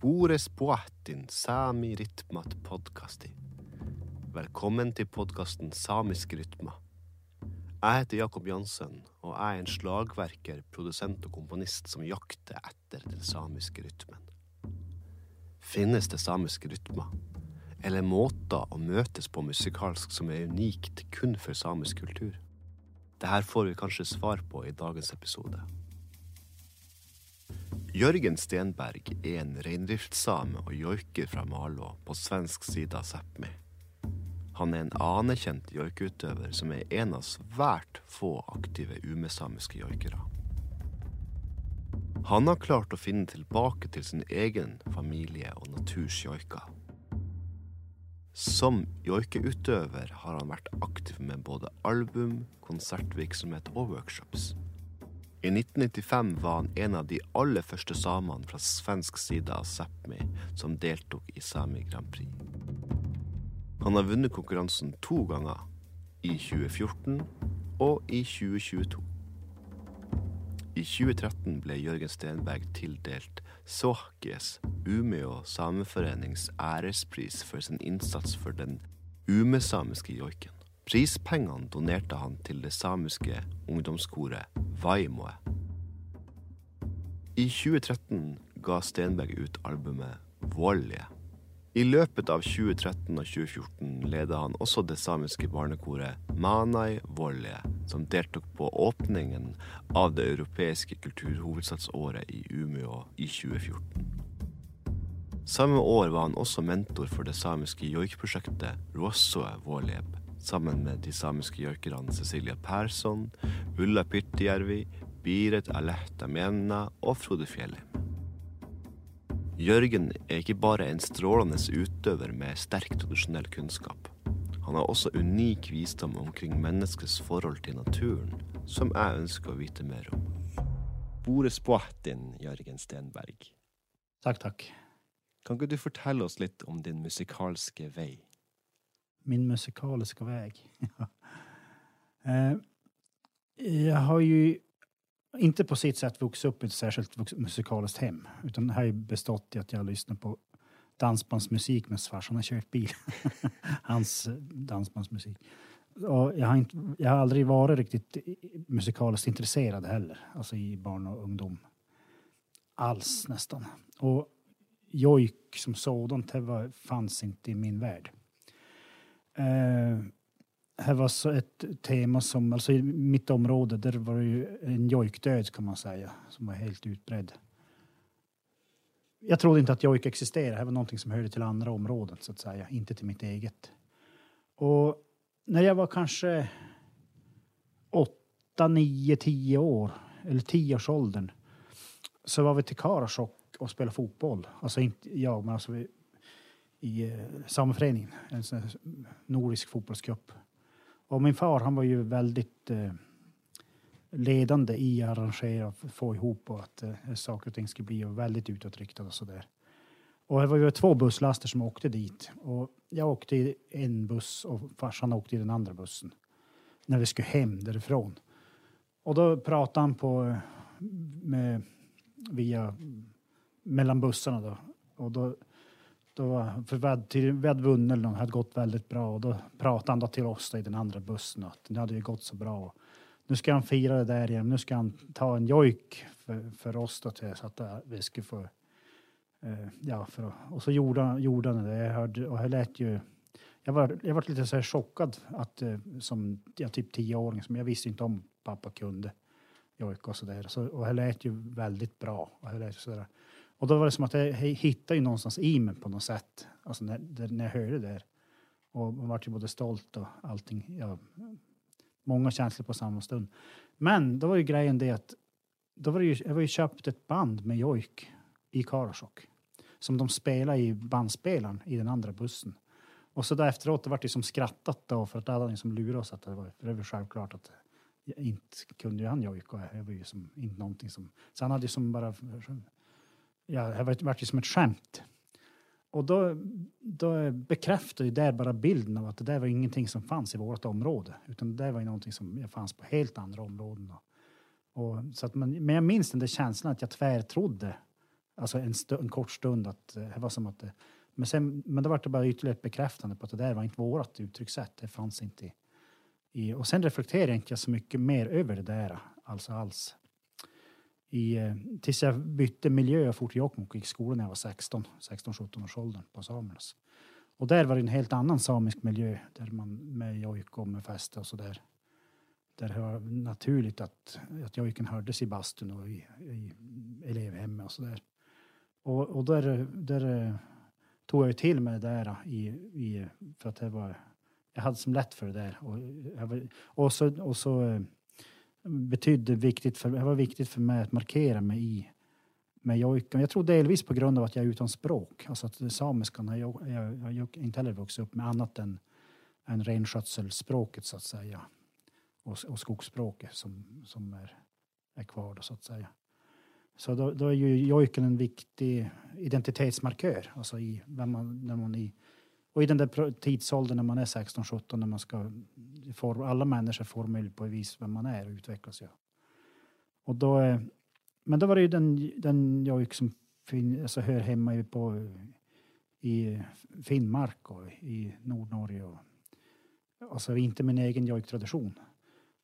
Spores puahtin Sami Ritmat Podcasti. Velkommen til podkasten Samisk rytma. Jeg heter Jakob Jansen, og jeg er en slagverker, produsent og komponist som jakter etter den samiske rytmen. Finnes det samiske rytmer? Eller måter å møtes på musikalsk som er unikt kun for samisk kultur? Dette får vi kanskje svar på i dagens episode. Jörgen Stenberg är en reindriftssame och joiker från Malå på svensk sida av Sápmi. Han är en anerkänd joikeutøver som är en av svært få aktiva umesamiska joikere. Han har klart att finna tillbaka till sin egen familie och naturs joiker. Som joikeutøver har han varit aktiv med både album, konsertvirksomhet och workshops. I 1995 var han en av de aller første samene fra svensk side av Sápmi som deltok i Sami Grand Prix. Han har vunnet konkurransen to ganger, i 2014 og i 2022. I 2013 ble Jørgen Stenberg tildelt Sohkes Umeå sameforenings ærespris for sin innsats for den umesamiske joiken. Prispengene donerte han til det samiske ungdomskoret Vaimoe. I 2013 ga Stenberg ut albumet Volje. I løpet av 2013 og 2014 leda han også det samiske barnekoret Manai Volje, som deltok på åpningen av det europeiske kulturhovedstadsåret i Umeå i 2014. Samme år var han også mentor for det samiske joikprosjektet Ruossoe Våleb, sammen med de samiske joikerne Cecilia Persson, Ulla Pirttijärvi, Biret Alehta Menna og Frode Fjellheim. Jørgen er ikke bare en strålende utøver med sterk tradisjonell kunnskap. Han har også unik visdom omkring menneskets forhold til naturen, som jeg ønsker å vite mer om. Bore Spoatin, Jørgen Stenberg. Tack, tack. Kan ikke du fortelle oss litt om din musikalske vei? Min musikaliska väg. Eh, jag har ju inte på sitt sätt vuxit upp i ett särskilt musikaliskt hem. Utan det har ju bestått i att jag lyssnar på dansbandsmusik med farsan har kört bil. Hans eh, dansbandsmusik. Och jag, har inte, jag har aldrig varit riktigt musikaliskt intresserad heller. Alltså i barn och ungdom. Alls nästan. Och jojk som sådant det var, fanns inte i min värld. Eh, här var så ett tema som, alltså i mitt område, där var det ju en jojkdöd kan man säga, som var helt utbredd. Jag trodde inte att jojk existerade, det var någonting som hörde till andra områden så att säga, inte till mitt eget. Och när jag var kanske åtta, nio, tio år, eller tioårsåldern, så var vi till Karasjok och spelade fotboll. Alltså inte jag, men alltså vi, i eh, sameföreningen, en sån nordisk fotbollscup. Och min far han var ju väldigt eh, ledande i att arrangera och få ihop och att eh, saker och ting skulle bli väldigt utåtriktade och sådär. Och det var ju två busslaster som åkte dit och jag åkte i en buss och farsan åkte i den andra bussen när vi skulle hem därifrån. Och då pratade han på eh, med, via mellan bussarna då och då då var, för vi hade, till, vi hade vunnit eller något, hade gått väldigt bra och då pratade han då till oss då i den andra bussen att det hade ju gått så bra. Och nu ska han fira det där igen. Nu ska han ta en jojk för, för oss då till, så att vi skulle få eh, ja, för, och så gjorde gjorde han det. Jag hörde, och det lät ju jag var, jag var lite så här chockad att eh, som ja, typ tioåring, som jag visste inte om pappa kunde jojka och så där. Så, och det lät ju väldigt bra. Och, det lät så där och då var det som att jag hittade ju någonstans i mig på något sätt. Alltså när, när jag hörde det där. Och man vart ju både stolt och allting. Ja, många känslor på samma stund. Men då var ju grejen det att då var det ju, jag var ju köpt ett band med jojk i Karasjok. Som de spelade i bandspelaren i den andra bussen. Och så där efteråt det vart det som skrattat då för att alla hade liksom lurat oss att det var, för det var självklart att jag inte kunde ju han jojka. Det var ju som inte någonting som, så han hade ju som bara, ja, det vart vart ju som ett skämt. Och då, då bekräftar ju det bara bilden av att det där var ingenting som fanns i vårt område. Utan det där var ju någonting som fanns på helt andra områden. Och, och, så att man, men jag minns den där känslan att jag tvärtrodde Alltså en, stu- en kort stund att eh, det var som att det, men sen, men då var det bara ytterligare ett bekräftande på att det där var inte vårt uttryckssätt. Det fanns inte i, i och sen reflekterade jag inte så mycket mer över det där, alltså alls. I, eh, tills jag bytte miljö och for till Jokkmokk och gick i skolan när jag var 16, 16-17 års åldern på Samernas. Och där var det en helt annan samisk miljö där man med jojk och med fäste och så där. Där det var naturligt att, att jojken hördes i bastun och i, i elevhemmet och så där. Och, och där, där eh, tog jag ju till mig det där i, i, för att det var, jag hade som lätt för det där. Och, jag och så, och så eh, betydde viktigt för, det var viktigt för mig att markera mig i med jojken. Jag tror delvis på grund av att jag är utan språk. Alltså att samiskan har jag, jag, jag inte heller vuxit upp med annat än, än renskötselspråket så att säga. Och, och skogsspråket som, som är, är kvar då, så att säga. Så då, då är ju jojken en viktig identitetsmarkör. Alltså i, vem man, när man i, och i den där tidsåldern när man är 16-17 när man ska form, alla människor formar på ett vis vem man är och utvecklas. Ja. Och då, eh, men då var det ju den, den jojk som fin, alltså hör hemma i, på, i Finnmark och i Nordnorge. Och, alltså inte min egen jojktradition.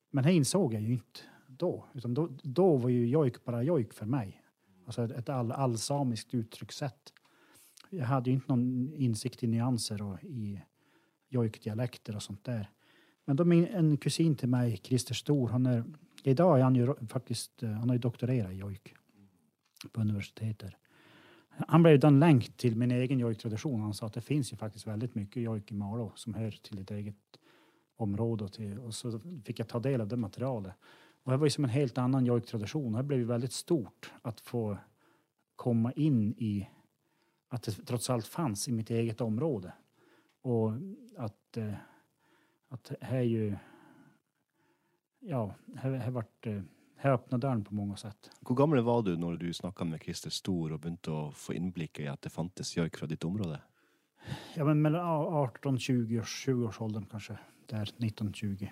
Men det insåg jag ju inte då. Utan då, då var ju jojk bara jojk för mig. Alltså ett, ett all, allsamiskt uttryckssätt. Jag hade ju inte någon insikt i nyanser och i jojkdialekter och sånt där. Men då min, en kusin till mig, Christer Stor, han är, idag är han ju faktiskt, eh, han har ju doktorerat i jojk på universitetet. Han blev den länk till min egen jojktradition. Han sa att det finns ju faktiskt väldigt mycket jojk i Malå som hör till ett eget område. Och, till, och så fick jag ta del av det materialet. Och det var ju som en helt annan jojktradition. Det blev ju väldigt stort att få komma in i att det trots allt fanns i mitt eget område. Och att, eh, att här är ju... Ja, här, här, vart, eh, här öppnade dörren på många sätt. Hvor gammel var du når du snakka med Christer Stor begynte å få innblikk i at det fantes joik fra ditt område? Ja, men mellan 18, 20 års, 20 års åldern kanske. Där 19, 20.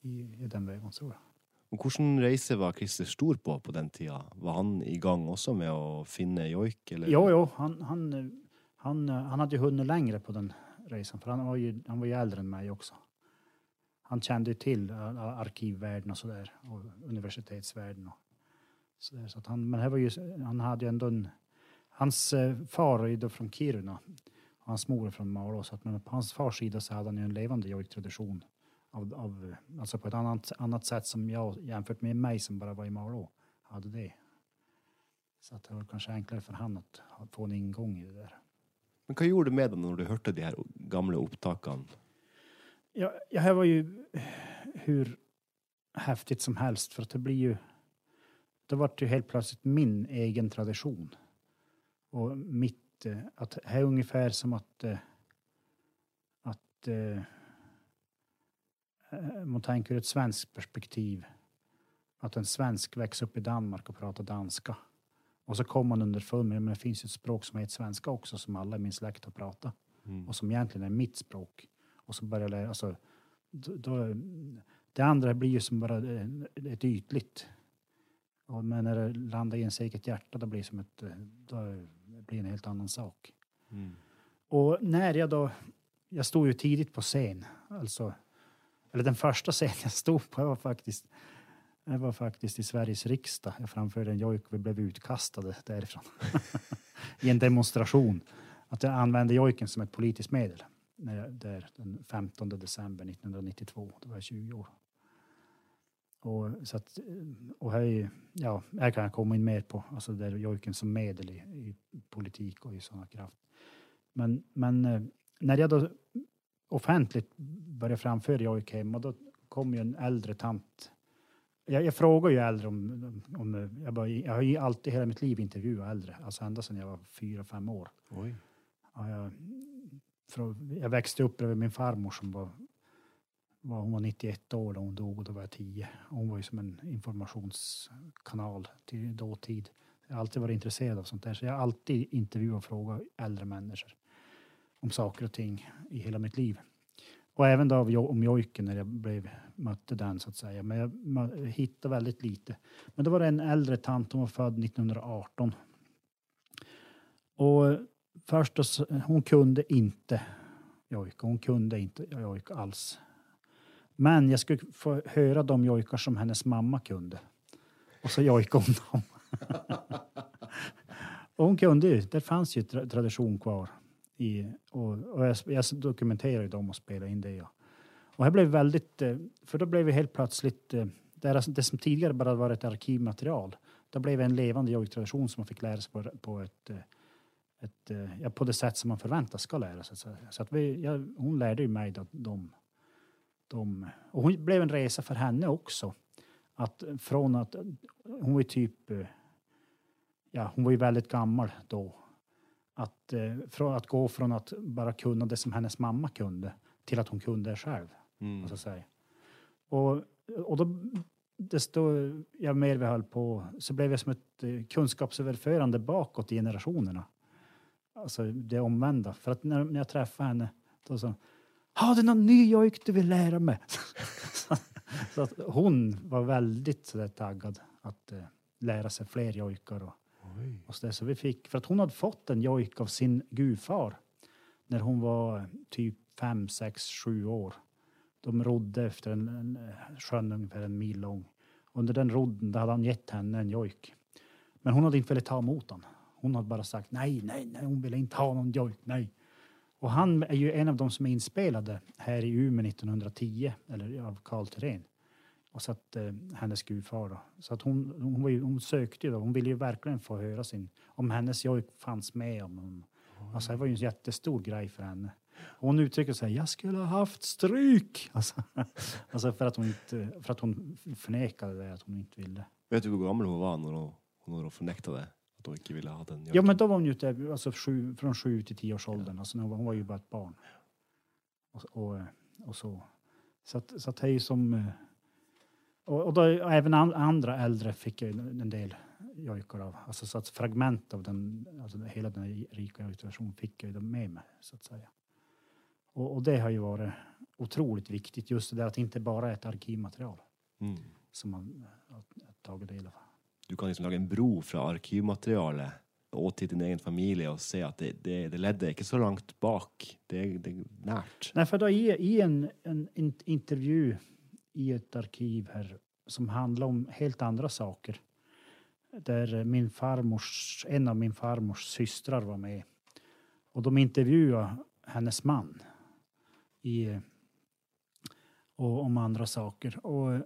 I, i den vägen tror jag. Hvilken reise var Christer Stor på på den tida? Var han i gang også med å finne joik? Eller? Jo, jo, han, han, han, han hadde ju hunnit längre på den resan. För han var ju, han var ju äldre än mig också. Han kände ju till eh, arkivvärlden och sådär. Och universitetsvärlden och så där. Så att han, men det var ju, han hade ju ändå en... Hans eh, far är ju då från Kiruna. Och hans mor är från Malå. Så att, men på hans fars sida så hade han ju en levande jojktradition. Av, av, alltså på ett annat, annat sätt som jag jämfört med mig som bara var i Malå hade det. Så att det var kanske enklare för han att få en ingång i det där. Men hva gjorde det med deg når du hørte de her gamle opptakene? Ja, ja, här var ju hur häftigt som helst för att det blir ju det vart ju helt plötsligt min egen tradition. Och mitt, eh, att det är ungefär som att eh, att eh, man tänker ur ett svenskt perspektiv att en svensk växer upp i Danmark och pratar danska. Och så kommer man underfund med att det finns ett språk som heter svenska också som alla i min släkt har pratat Mm. och som egentligen är mitt språk. Och så börjar jag, alltså, då, det andra blir ju som bara eh, ett ytligt. Och, men när det landar i ens eget hjärta, då blir det som ett, eh, då blir en helt annan sak. Mm. Och när jag då, jag stod ju tidigt på scen, alltså, eller den första scenen jag stod på var faktiskt, det var faktiskt i Sveriges riksdag. Jag framförde en jojk och vi blev utkastade därifrån. I en demonstration. Att jag använde jojken som ett politiskt medel. När jag, där, den 15 december 1992, då var jag 20 år. Och, så att, och här, är- ja, här kan jag komma in mer på, alltså där jojken som medel i, i politik och i sådana kraft. Men, men eh, när jag då offentligt började framföra jojk hemma, då kom ju en äldre tant. Jag, jag frågar ju äldre om, om jag, bara, jag har ju alltid hela mitt liv intervjuat äldre, alltså ända sedan jag var fyra, fem år. Oi. Ja, jag, jag växte upp bredvid min farmor som var, var, hon var 91 år då hon dog och då var jag 10. Hon var ju som en informationskanal till dåtid. Jag har alltid varit intresserad av sånt där, så jag har alltid intervjuat och frågat äldre människor om saker och ting i hela mitt liv. Och även då om jojken när jag blev, mötte den så att säga. Men jag hittade väldigt lite. Men då var det en äldre tant, hon var född 1918 Och först då, hon kunde inte jojka. Hon kunde inte jojka alls. Men jag skulle få höra de jojkar som hennes mamma kunde. Och så jojkade hon dem. och hon kunde ju. Det fanns ju tra tradition kvar. I, och, och jag, jag dokumenterade dem och spelade in det. Ja. Och det blev väldigt, eh, för då blev vi helt plötsligt, eh, det, deras, det som tidigare bara var ett arkivmaterial, det blev en levande jojktradition som man fick lära sig på, på ett, eh, ett, ja, på det sätt som man förväntas ska lära sig. Så, så att vi, ja, hon lärde ju mig då, de, de, och hon blev en resa för henne också. Att från att, hon var typ, ja hon var ju väldigt gammal då. Att, eh, från att gå från att bara kunna det som hennes mamma kunde till att hon kunde det själv. Mm. måste jag säga. Och, och då, desto ja, mer vi höll på så blev jag som ett eh, kunskapsöverförande bakåt i generationerna. Alltså det omvända. För att när, när jag träffade henne då sa hon, har du någon ny jojk du vill lära mig? så, så att hon var väldigt så där, taggad att eh, lära sig fler jojkar. Och och så, där. så vi fick, för att hon hade fått en jojk av sin gudfar när hon var typ fem, sex, sju år. De rodde efter en, en sjön ungefär en mil lång. Under den rodden hade han gett henne en jojk. Men hon hade inte velat ta emot den. Hon hade bara sagt nej, nej, nej, hon ville inte ha någon jojk, nej. Och han är ju en av de som är inspelade här i Umeå 1910, eller av Carl Thyrén. Och så att eh, hennes gudfar då. Så att hon, hon, var ju, hon sökte ju då, hon ville ju verkligen få höra sin, om hennes jojk fanns med. Om hon, alltså det var ju en jättestor grej för henne. Och hon uttrycker sig, jag skulle ha haft stryk. Alltså, alltså för, att hon inte, för att hon förnekade det, att hon inte ville. Vet du hur gammal hon var när hon, när hon förnekade att hon inte ville ha den? Ja, men då var hon ju där, alltså sju, från sju till tio års åldern. Alltså, hon, var, hon var ju bara ett barn. Och, och, och så. Så att, så att det är ju som... eh, Och, och då, och även an, andra äldre fick jag en del jojkar av. Alltså så att fragment av den, alltså hela den rika jojktraditionen fick jag med mig, så att säga. Och, och det har ju varit otroligt viktigt, just det där att det inte bara är ett arkivmaterial Mm. som man har har tagit del av. Du kan liksom laga en bro från arkivmaterialet och till din egen familj och se att det, det, det ledde inte så långt bak. Det, är- det är närt. Nej, för då i, i en, en, in- intervju i ett arkiv här som handlar om helt andra saker. Där min farmors, en av min farmors systrar var med. Och de intervjuade hennes man. I, och om andra saker. Och,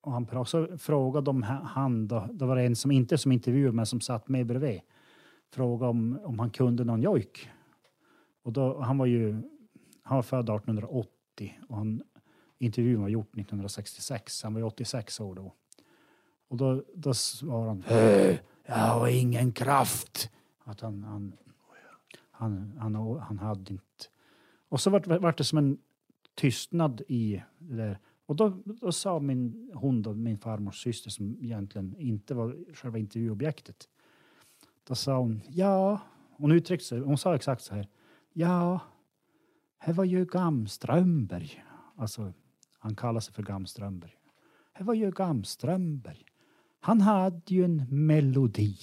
och han så frågade om han då, det var en som inte som intervjuade men som satt med bredvid. Frågade om, om han kunde någon jojk. Och då, han var ju han var född 1880 och han, intervjun var gjort 1966. Han var ju 86 år då. Och då, då svarade han "Hö, jag har ingen kraft. Att han, han, han, han, han hade inte... Och så vart vart det som en tystnad i det där. Och då, då sa min, hon, då, min farmors syster, som egentligen inte var själva intervjuobjektet. Då sa hon, ja, hon uttryckte sig, hon sa exakt så här. Ja, det var ju Gamströmberg. Alltså, han kallar sig för Gamströmberg. Det var ju Gamströmberg. Han hade ju en melodi.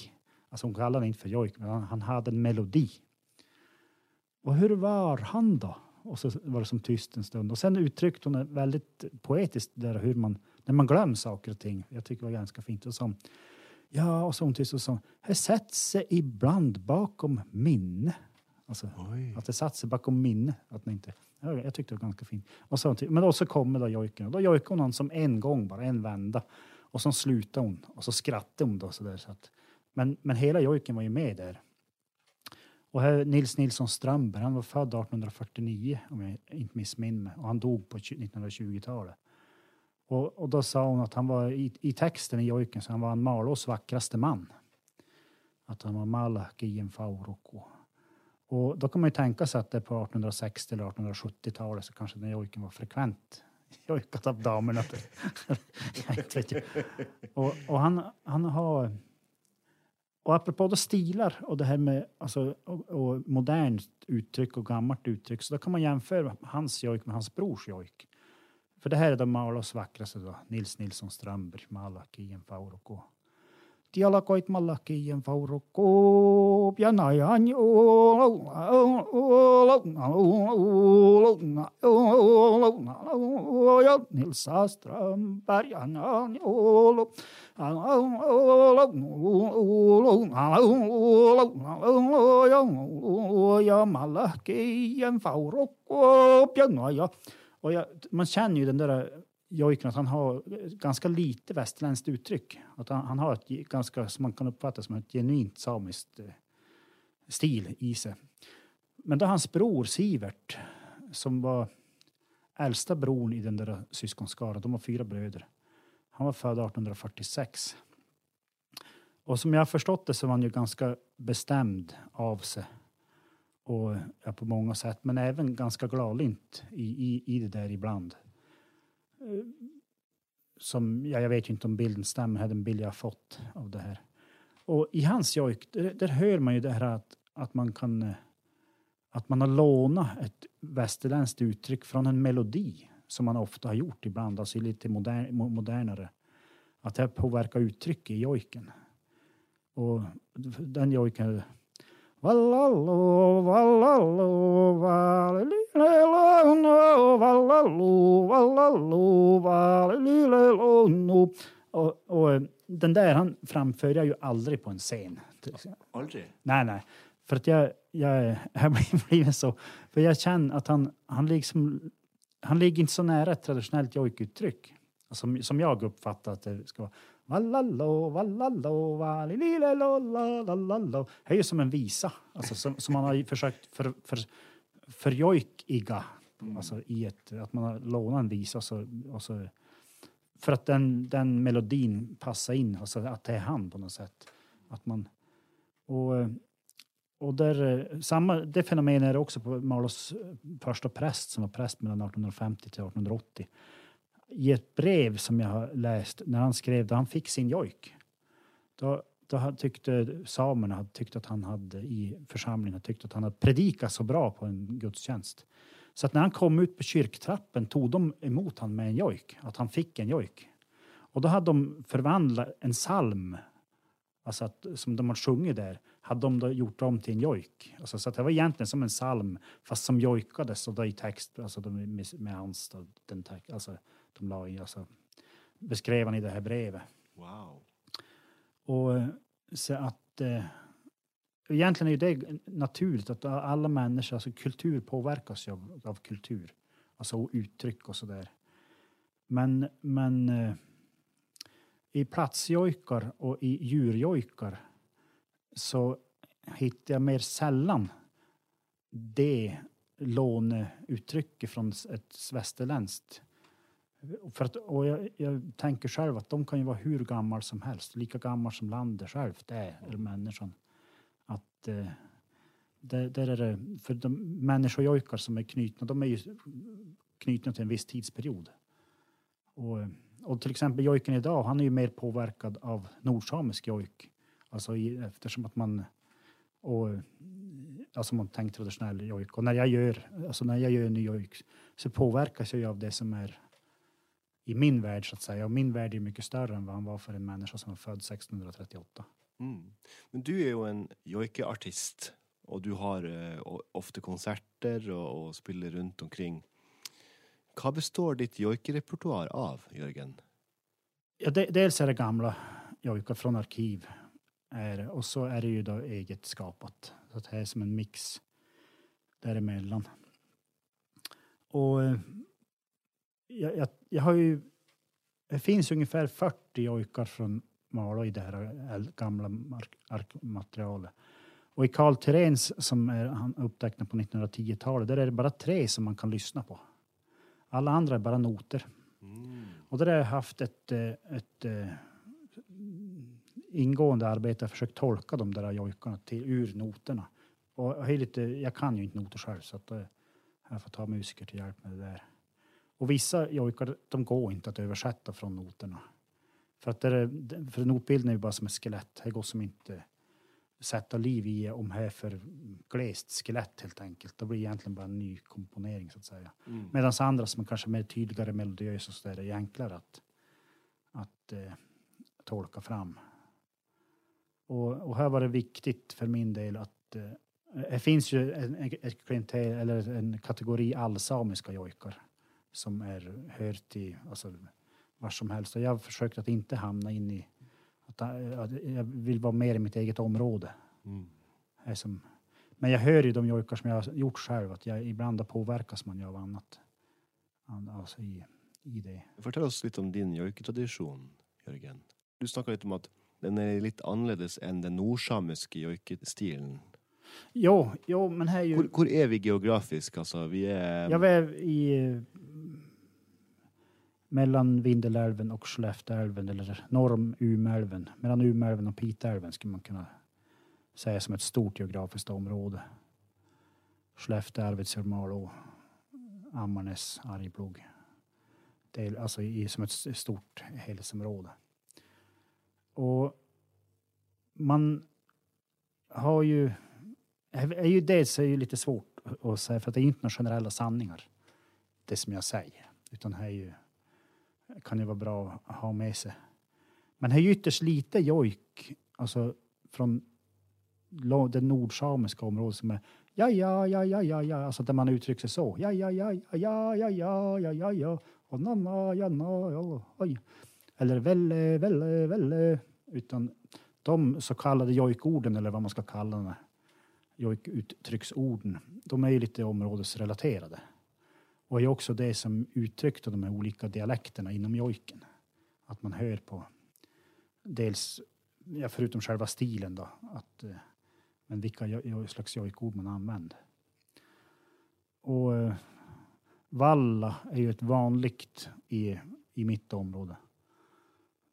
Alltså hon kallade det inte för jojk, men han, hade en melodi. Och hur var han då? Och så var det som tyst en stund. Och sen uttryckte hon det väldigt poetiskt där hur man, när man glömmer saker och ting. Jag tycker det var ganska fint. Och så, ja, och så hon tyst och sa, det sätter sig ibland bakom minne. Alltså, att det satt sig bakom minne. Att man inte, ja, jag tyckte det var ganska fint. Och så, men då så kommer då jojken. Då jojkade hon han som en gång, bara en vända. Och så slutade hon. Och så skrattade hon då sådär. Så att, men, men hela jojken var ju med där. Och här, Nils Nilsson Strömberg, han var född 1849 om jag inte missminner mig. Och han dog på 1920-talet. Och, och då sa hon att han var i, i texten i jojken så han var en Malås vackraste man. Att han var Malak i en fauroko. Och då kan man ju tänka sig att det på 1860 eller 1870-talet så kanske den jojken var frekvent jojkat av damerna. Och, och han, han har... Och apropå då stilar och det här med alltså, och, och modernt uttryck och gammalt uttryck så då kan man jämföra hans jojk med hans brors jojk. För det här är de Malås vackraste då, Nils Nilsson Strömberg, Malakien Fauroko. Dialakoit Malakien Fauroko, Nilsa ja och jag, man känner ju den där jojken att han har ganska lite västerländskt uttryck. Att han, han har ett ganska, som man kan uppfatta som ett genuint samiskt eh, stil i sig. Men då hans bror Sivert, som var äldsta bron i den där syskonskaran, de var fyra bröder. Han var född 1846. Och som jag har förstått det så var han ju ganska bestämd av sig. Och ja, på många sätt, men även ganska gladlynt i, i, i det där ibland. Eh, som, ja, jag vet ju inte om bilden stämmer, det är den bild jag har fått av det här. Och i hans jojk, där, där hör man ju det här att, att man kan eh, att man har lånat ett västerländskt uttryck från en melodi som man ofta har gjort ibland, alltså lite moder, mo- modernare. Att det påverkar uttryck i jojken. Och den jojken... Och, och eh, den där han framför jag ju aldrig på en scen. Aldrig? Nej, nej. För att jag, jag, jag har blivit så. För jag känner att han, han, liksom, han ligger inte så nära ett traditionellt jojkuttryck. Som, som jag uppfattar att det ska vara. Vallallo, vallallo, valililelo. Det är ju som en visa. Alltså som, som man har försökt för, för, förjojkiga. Alltså i ett, att man har lånat en visa och så, och så för att den, den melodin passar in, alltså att det är han på något sätt. Att man, och, och där, eh, samma, det fenomenet är det också på Malås eh, första präst som var präst mellan 1850 till 1880. I ett brev som jag har läst när han skrev då han fick sin jojk. Då, då tyckte samerna tyckte att han hade i församlingen tyckte att han hade predikat så bra på en gudstjänst. Så att när han kom ut på kyrktrappen tog de emot han med en jojk, att han fick en jojk. Och då hade de förvandlat en psalm, alltså att, som de har sjungit där, hade de då gjort om till en jojk. Alltså, så att det var egentligen som en psalm, fast som jojkades och då i text, alltså de, med, med hans, då, den text, alltså de la i, alltså beskrev han i det här brevet. Wow. Och så att eh, egentligen är det naturligt att alla människor, alltså kultur påverkas ju av, av kultur, alltså uttryck och så där. Men, men eh, i platsjojkar och i djurjojkar så hittar jag mer sällan det låneuttrycket från ett västerländskt. För att, och jag, jag tänker själv att de kan ju vara hur gammal som helst, lika gammal som landet självt är, eller människan. Att eh, där, där är det, för de människojojkar som är knutna, de är ju knutna till en viss tidsperiod. Och, och till exempel jojken idag, han är ju mer påverkad av nordsamisk jojk. Alltså eftersom att man och alltså man tänker traditionell jojk. Och när jag gör, alltså när jag gör en ny jojk så påverkas jag av det som är i min värld så att säga. Och min värld är mycket större än vad han var för en människa som var född 1638. Mm. Men du är ju en joikeartist och du har eh, ofta konserter och, och spelar runt omkring. Vad består ditt joikerepertoar av, Jörgen? Ja, de, dels är det gamla jojkar från arkiv. Är, och så är det ju då eget skapat. Så det är som en mix däremellan. Och eh, jag, jag, jag har ju... Det finns ungefär 40 jojkar från Malå i det här gamla arkmaterialet. Och i Karl Theréns som är han upptecknad på 1910-talet, där är det bara tre som man kan lyssna på. Alla andra är bara noter. Och där har jag haft ett, eh, ett eh, ingående arbete, försökt tolka de där jojkarna till, ur noterna. Och jag, är lite, jag kan ju inte noter själv så att, eh, jag får ta musiker till hjälp med det där. Och vissa jojkar, de går inte att översätta från noterna. För att det är, för notbilden är ju bara som ett skelett. Det går som inte sätta liv i om det är för glest skelett helt enkelt. Det blir egentligen bara en ny komponering så att säga. Medan andra som är kanske mer tydligare melodiösa så är enklare att, att eh, tolka fram. Och, och här var det viktigt för min del att eh, det finns ju en, ett klientel, eller en kategori allsamiska jojkar som är, hör till alltså, var som helst. Och jag har försökt att inte hamna in i att, att jag vill vara mer i mitt eget område. Mm. Som, men jag hör ju de jojkar som jag har gjort själv, att jag ibland påverkas man ju av annat. Alltså i, i det. Fortell oss litt om din joiketradisjon, Jørgen. Du snakka litt om at den er litt annerledes enn den nordsamiske joikestilen. Jo, jo, men här är ju... Hvor, hvor er vi geografisk? Altså, vi er Jag var i eh, mellan Vindelälven och Skellefteälven, eller norr om Umeälven. Mellan Umeälven och Piteälven skulle man kunna säga som ett stort geografiskt område. Skellefteå, Arvidsjaur, Malå, Ammarnäs, Arjeplog. Det är alltså i, som ett stort helhetsområde. Och man har ju... Är ju dels är ju lite svårt att säga, för det är ju inte några generella sanningar, det som jag säger. Utan det är ju, kan ju vara bra att ha med sig. Men det är ju ytterst lite jojk, alltså från det nordsamiska området som är ja, ja, ja, ja, ja, ja, alltså där man uttrycker sig så. Ja, ja, ja, ja, ja, ja, ja, ja, ja, ja, och na, na, ja, na, ja, oj. Eller välle, velle, velle. Utan de så kallade jojkorden, eller vad man ska kalla dem, jojkuttrycksorden, de är ju lite områdesrelaterade. Och är också det som uttryckte de här olika dialekterna inom jojken. Att man hör på dels, ja, förutom själva stilen då, att, eh, men vilka slags jojkord man använder. Och eh, valla är ju ett vanligt i, i mitt område.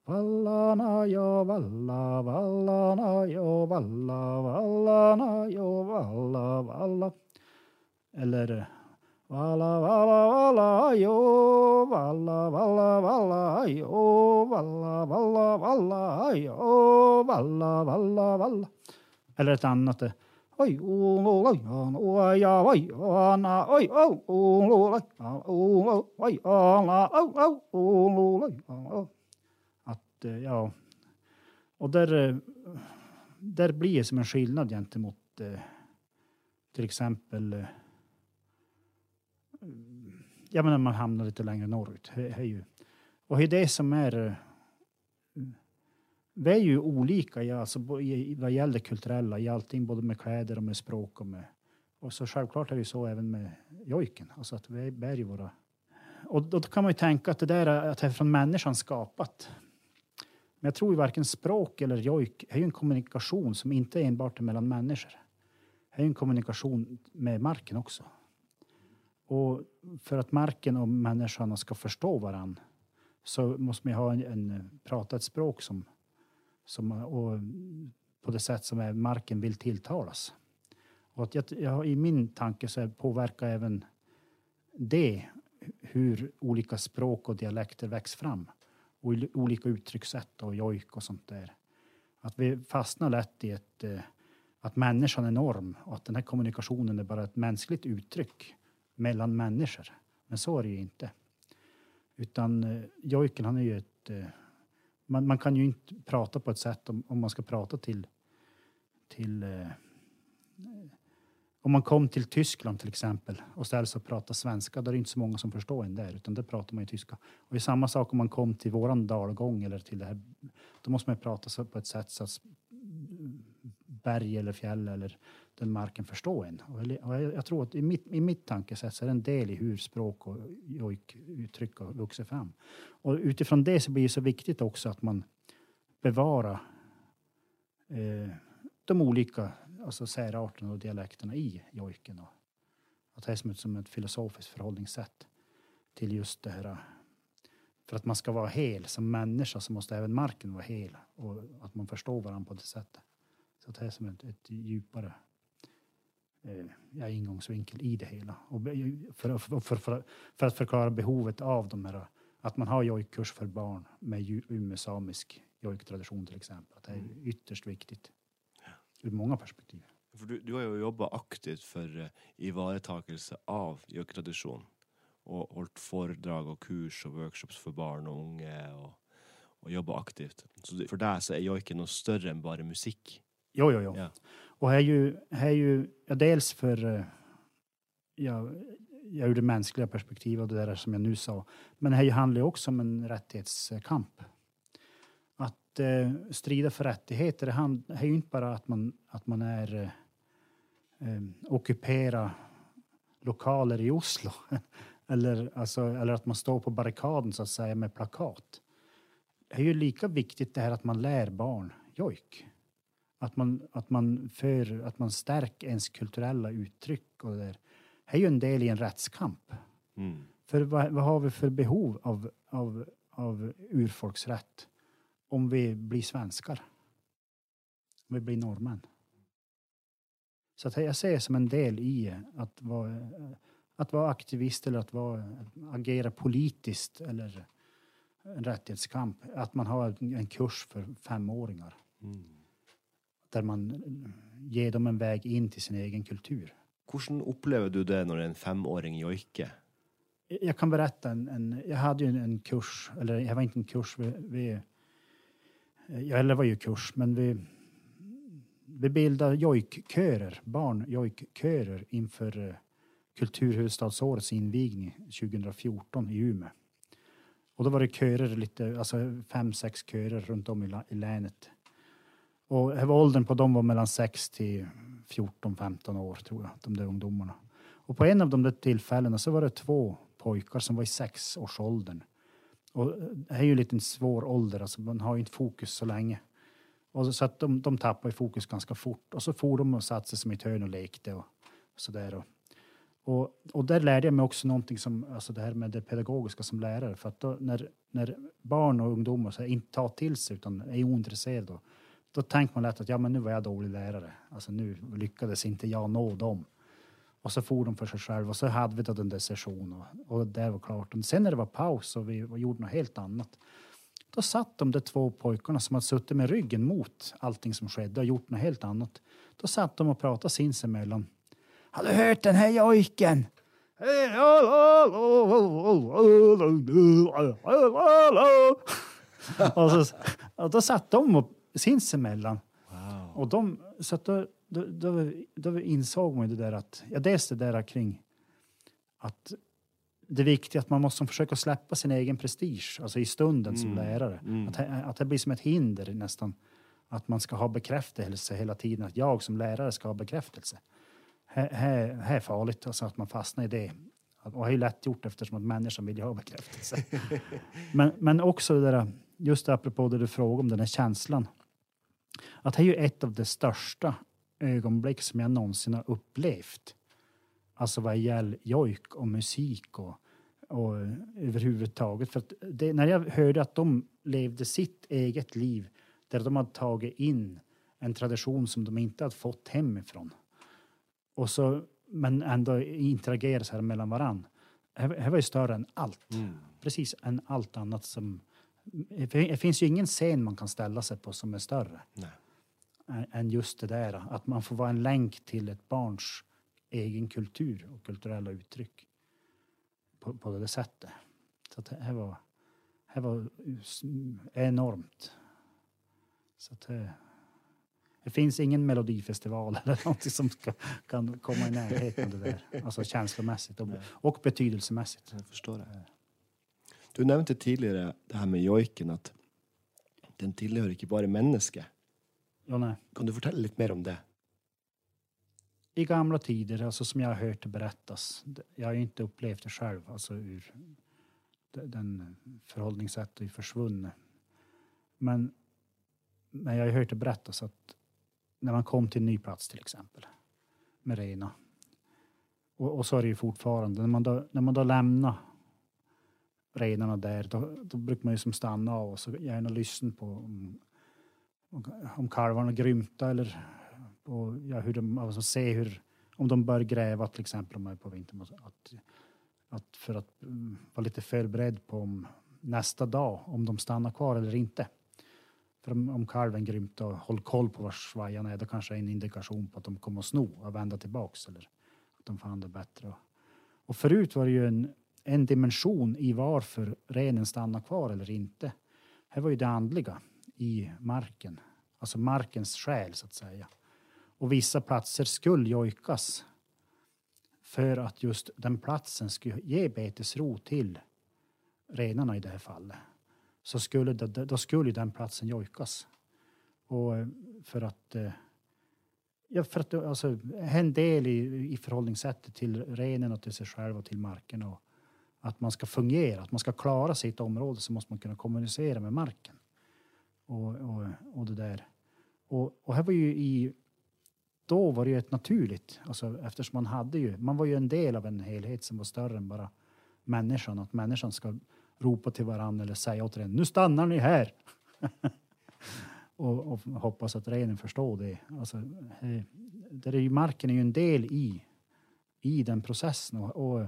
Vallan ajo, valla, vallan ajo, valla, vallan ajo, valla, valla. Eller Valla, valla, valla, ajo, valla, valla, valla, ajo, valla, valla, valla, ajo, valla, valla, valla. Eller ett annat. Oj, ololajan, no, oi oj, oi, oj, o, oi oj, oi o, o, ololajan, Eh, ja. Och där, eh, där blir det som en skillnad gentemot eh, till exempel ja, men när man hamnar lite längre norrut. Är ju, och det är det som är... Vi är ju olika ja, alltså, i, vad gäller det kulturella, i allting, både med kläder och med språk och med... Och så självklart är det ju så även med jojken, alltså att vi bär ju våra... Och då kan man ju tänka att det där är, att det är från människan skapat. Men jag tror ju varken språk eller jojk är ju en kommunikation som inte enbart är mellan människor. Det är ju en kommunikation med marken också. Och för att marken och människorna ska förstå varann så måste man ju ha en, en, prata ett språk som, som och på det sätt som är, marken vill tilltalas. Och att jag, jag, I min tanke så påverkar även det hur olika språk och dialekter växer fram. Och olika uttryckssätt och jojk och sånt där. Att vi fastnar lätt i ett, eh, att människan är norm och att den här kommunikationen är bara ett mänskligt uttryck mellan människor. Men så är det ju inte. Utan eh, jojken han är ju ett... Eh, man, man kan ju inte prata på ett sätt om, om man ska prata till... till om man kom till Tyskland till exempel och ställs sig och pratar svenska, då är det inte så många som förstår en där, utan där pratar man ju tyska. Och det är samma sak om man kom till våran dalgång eller till det här, då måste man ju prata så på ett sätt så att berg eller fjäll eller den marken förstår en. Och jag, jag tror att i mitt, i mitt tankesätt så är det en del i hur språk och uttryck har vuxit fram. Och utifrån det så blir det så viktigt också att man bevarar eh, de olika alltså särarterna och dialekterna i jojken. Och att det är som ett, som ett filosofiskt förhållningssätt till just det här. För att man ska vara hel som människa så måste även marken vara hel och att man förstår varandra på det sättet. Så att det är som ett, ett djupare eh, ingångsvinkel i det hela. Och för, för, för, för, att förklara behovet av de här, att man har jojkkurs för barn med umesamisk jojktradition till exempel. Att det är ytterst viktigt ur många perspektiv. For du, du har jo jobba aktivt for uh, ivaretakelse av joiketradisjon. Og holdt foredrag og kurs og workshops for barn unge. Og, og och jobba aktivt. Så för dig så är joiken något större än bara musik. Jo, jo, jo. Ja. Och här är ju, här är ju ja, dels för eh, ja, ja, ur det mänskliga perspektivet och det där som jag nu sa. Men det här ju handlar ju också om en rättighetskamp. Att eh, strida för rättigheter, det är ju inte bara att man, att man är eh, eh, ockupera lokaler i Oslo. eller, alltså, eller att man står på barrikaden så att säga med plakat. Det är ju lika viktigt det här att man lär barn jojk. Att man, att man, för, att man stärker ens kulturella uttryck. Och det, där. det är ju en del i en rättskamp. Mm. För vad, vad har vi för behov av, av, av urfolksrätt om vi blir svenskar? Om vi blir norrmän? Så att jag ser det som en del i att vara, att vara aktivist eller att vara, agera politiskt eller en rättighetskamp. Att man har en kurs för femåringar Mm. där man ger dem en väg in till sin egen kultur. Hvordan upplever du det när en femåring joiker? Jag kan berätta en, en jag hade ju en, en kurs, eller det var inte en kurs, vi, vi Eh, ja, eller det var ju kurs, men vi, vi bildade jojkkörer, barnjojkkörer inför eh, Kulturhuvudstadsårets invigning 2014 i Umeå. Och då var det körer, lite, alltså fem, sex körer runt om i, i länet. Och åldern på dem var mellan 6 till 14, 15 år tror jag, de där ungdomarna. Och på en av de där tillfällena så var det två pojkar som var i sexårsåldern. Och det är ju lite en svår ålder, alltså man har ju inte fokus så länge. Och så att de, de tappade fokus ganska fort. Och så for de och satte sig som i ett hörn och lekte och sådär. Och, och, och där lärde jag mig också någonting som, alltså det här med det pedagogiska som lärare. För att då, när, när barn och ungdomar så här, inte tar till sig utan är ointresserade, då, då tänker man lätt att ja, men nu var jag dålig lärare. Alltså nu lyckades inte jag nå dem. Och så for de för sig själva och så hade vi då den där sessionen och, det var klart. Och sen när det var paus och vi gjorde något helt annat. Då satt de där två pojkarna som hade suttit med ryggen mot allting som skedde och gjort något helt annat. Då satt de och pratade sinsemellan. Har du hört den här jojken? och, så, och då satt de och sinsemellan Wow. och de, så att då, då, då, då insåg man ju det där att, ja dels det där kring att det är viktigt att man måste försöka släppa sin egen prestige, alltså i stunden som Mm. lärare. Mm. Att, att det blir som ett hinder nästan. Att man ska ha bekräftelse hela tiden, att jag som lärare ska ha bekräftelse. Här, här, här är farligt, alltså att man fastnar i det. Och det är ju lätt gjort eftersom att människan vill ha bekräftelse. men, men också det där, just apropå det du frågade om, den här känslan. Att det är ju ett av de största ögonblick som jag någonsin har upplevt. Alltså vad gäller jojk och musik och, och överhuvudtaget. För det, när jag hörde att de levde sitt eget liv där de hade tagit in en tradition som de inte hade fått hemifrån. Och så, men ändå interagerar så här mellan varann. Det det var ju större än allt. Mm. Precis än allt annat som... Det finns ju ingen scen man kan ställa sig på som är större Nej. Än- just det där. Att man får vara en länk till ett barns egen kultur och kulturella uttryck på, på det sättet. Så det här var, här var enormt. Så det, det finns ingen melodifestival eller någonting som ska, kan komma i närheten av det där. Alltså känslomässigt och, och betydelsemässigt. Jag förstår det. Du nämnde tidigare det här med joiken, att den tillhör inte bara människa. Ja, nej. Kan du berätta lite mer om det? i gamla tider, alltså som jag har hört det berättas, jag har ju inte upplevt det själv, alltså ur de- den förhållningssättet är försvunnet. Men, men jag har hört det berättas att när man kom till en ny plats till exempel, med rena, och, och så är det ju fortfarande, när man då, när man då lämnar renarna där, då, då brukar man ju som stanna av och så gärna lyssna på om, om, kalvarna grymta eller och ja, hur de, alltså se hur, om de bör gräva till exempel om man är på vintern. Att, att för att mm, vara lite förberedd på om nästa dag, om de stannar kvar eller inte. För om, om kalven grymtar, och håll koll på var svajarna är, då kanske det är en indikation på att de kommer att sno och vända tillbaks eller att de får det bättre. Och förut var det ju en, en dimension i varför renen stannar kvar eller inte. här var ju det andliga i marken. Alltså markens själ så att säga. Och vissa platser skulle jojkas för att just den platsen skulle ge betesro till renarna i det här fallet. Så skulle, det, då skulle den platsen jojkas. Och eh, för att eh, Ja, för att alltså, en del i, i förhållningssättet till renen och till sig själv och till marken. Och att man ska fungera, att man ska klara sitt område så måste man kunna kommunicera med marken. Och, och, och det där. Och, och här var ju i, då var det ju ett naturligt, alltså eftersom man hade ju, man var ju en del av en helhet som var större än bara människan. Att människan ska ropa till varandra eller säga åt renen nu stannar ni här. och, och, hoppas att renen förstår det. Alltså, eh, där är ju, marken är ju en del i, i den processen. Och, och,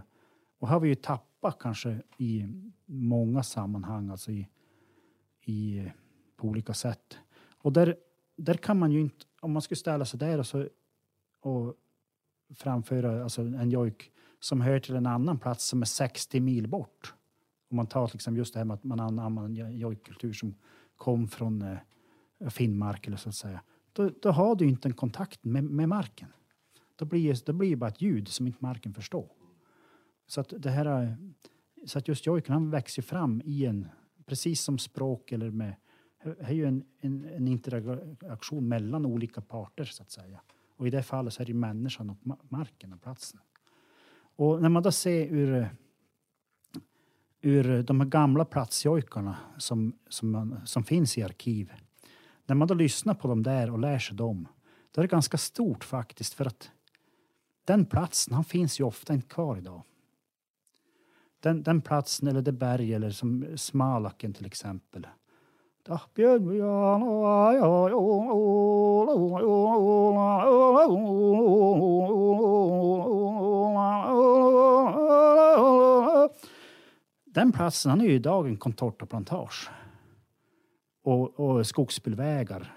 och har vi ju tappat kanske i många sammanhang, alltså i, i, på olika sätt. Och där, där kan man ju inte, om man skulle ställa sig där och, så, och framföra alltså en jojk som hör till en annan plats som är 60 mil bort. Om man tar liksom just det här med att man anammar en jojkkultur som kom från eh, Finnmark eller så att säga. Då, då har du inte en kontakt med, med marken. Då blir det blir bara ett ljud som inte marken förstår. Så att det här eh, så att just jojken han växer fram i en, precis som språk eller med, är ju en, en, en, interaktion mellan olika parter så att säga. Och i det fallet så är det människan och marken och platsen. Och när man då ser ur, ur de här gamla platsjojkarna som, som, man, som finns i arkiv när man då lyssnar på dem där och lär sig dem, då är det ganska stort faktiskt för att den platsen, han finns ju ofta inte kvar idag. Den, den platsen eller det berg eller som Smalaken till exempel. Den platsen han är ju idag en contortaplantage och, och skogsbilvägar.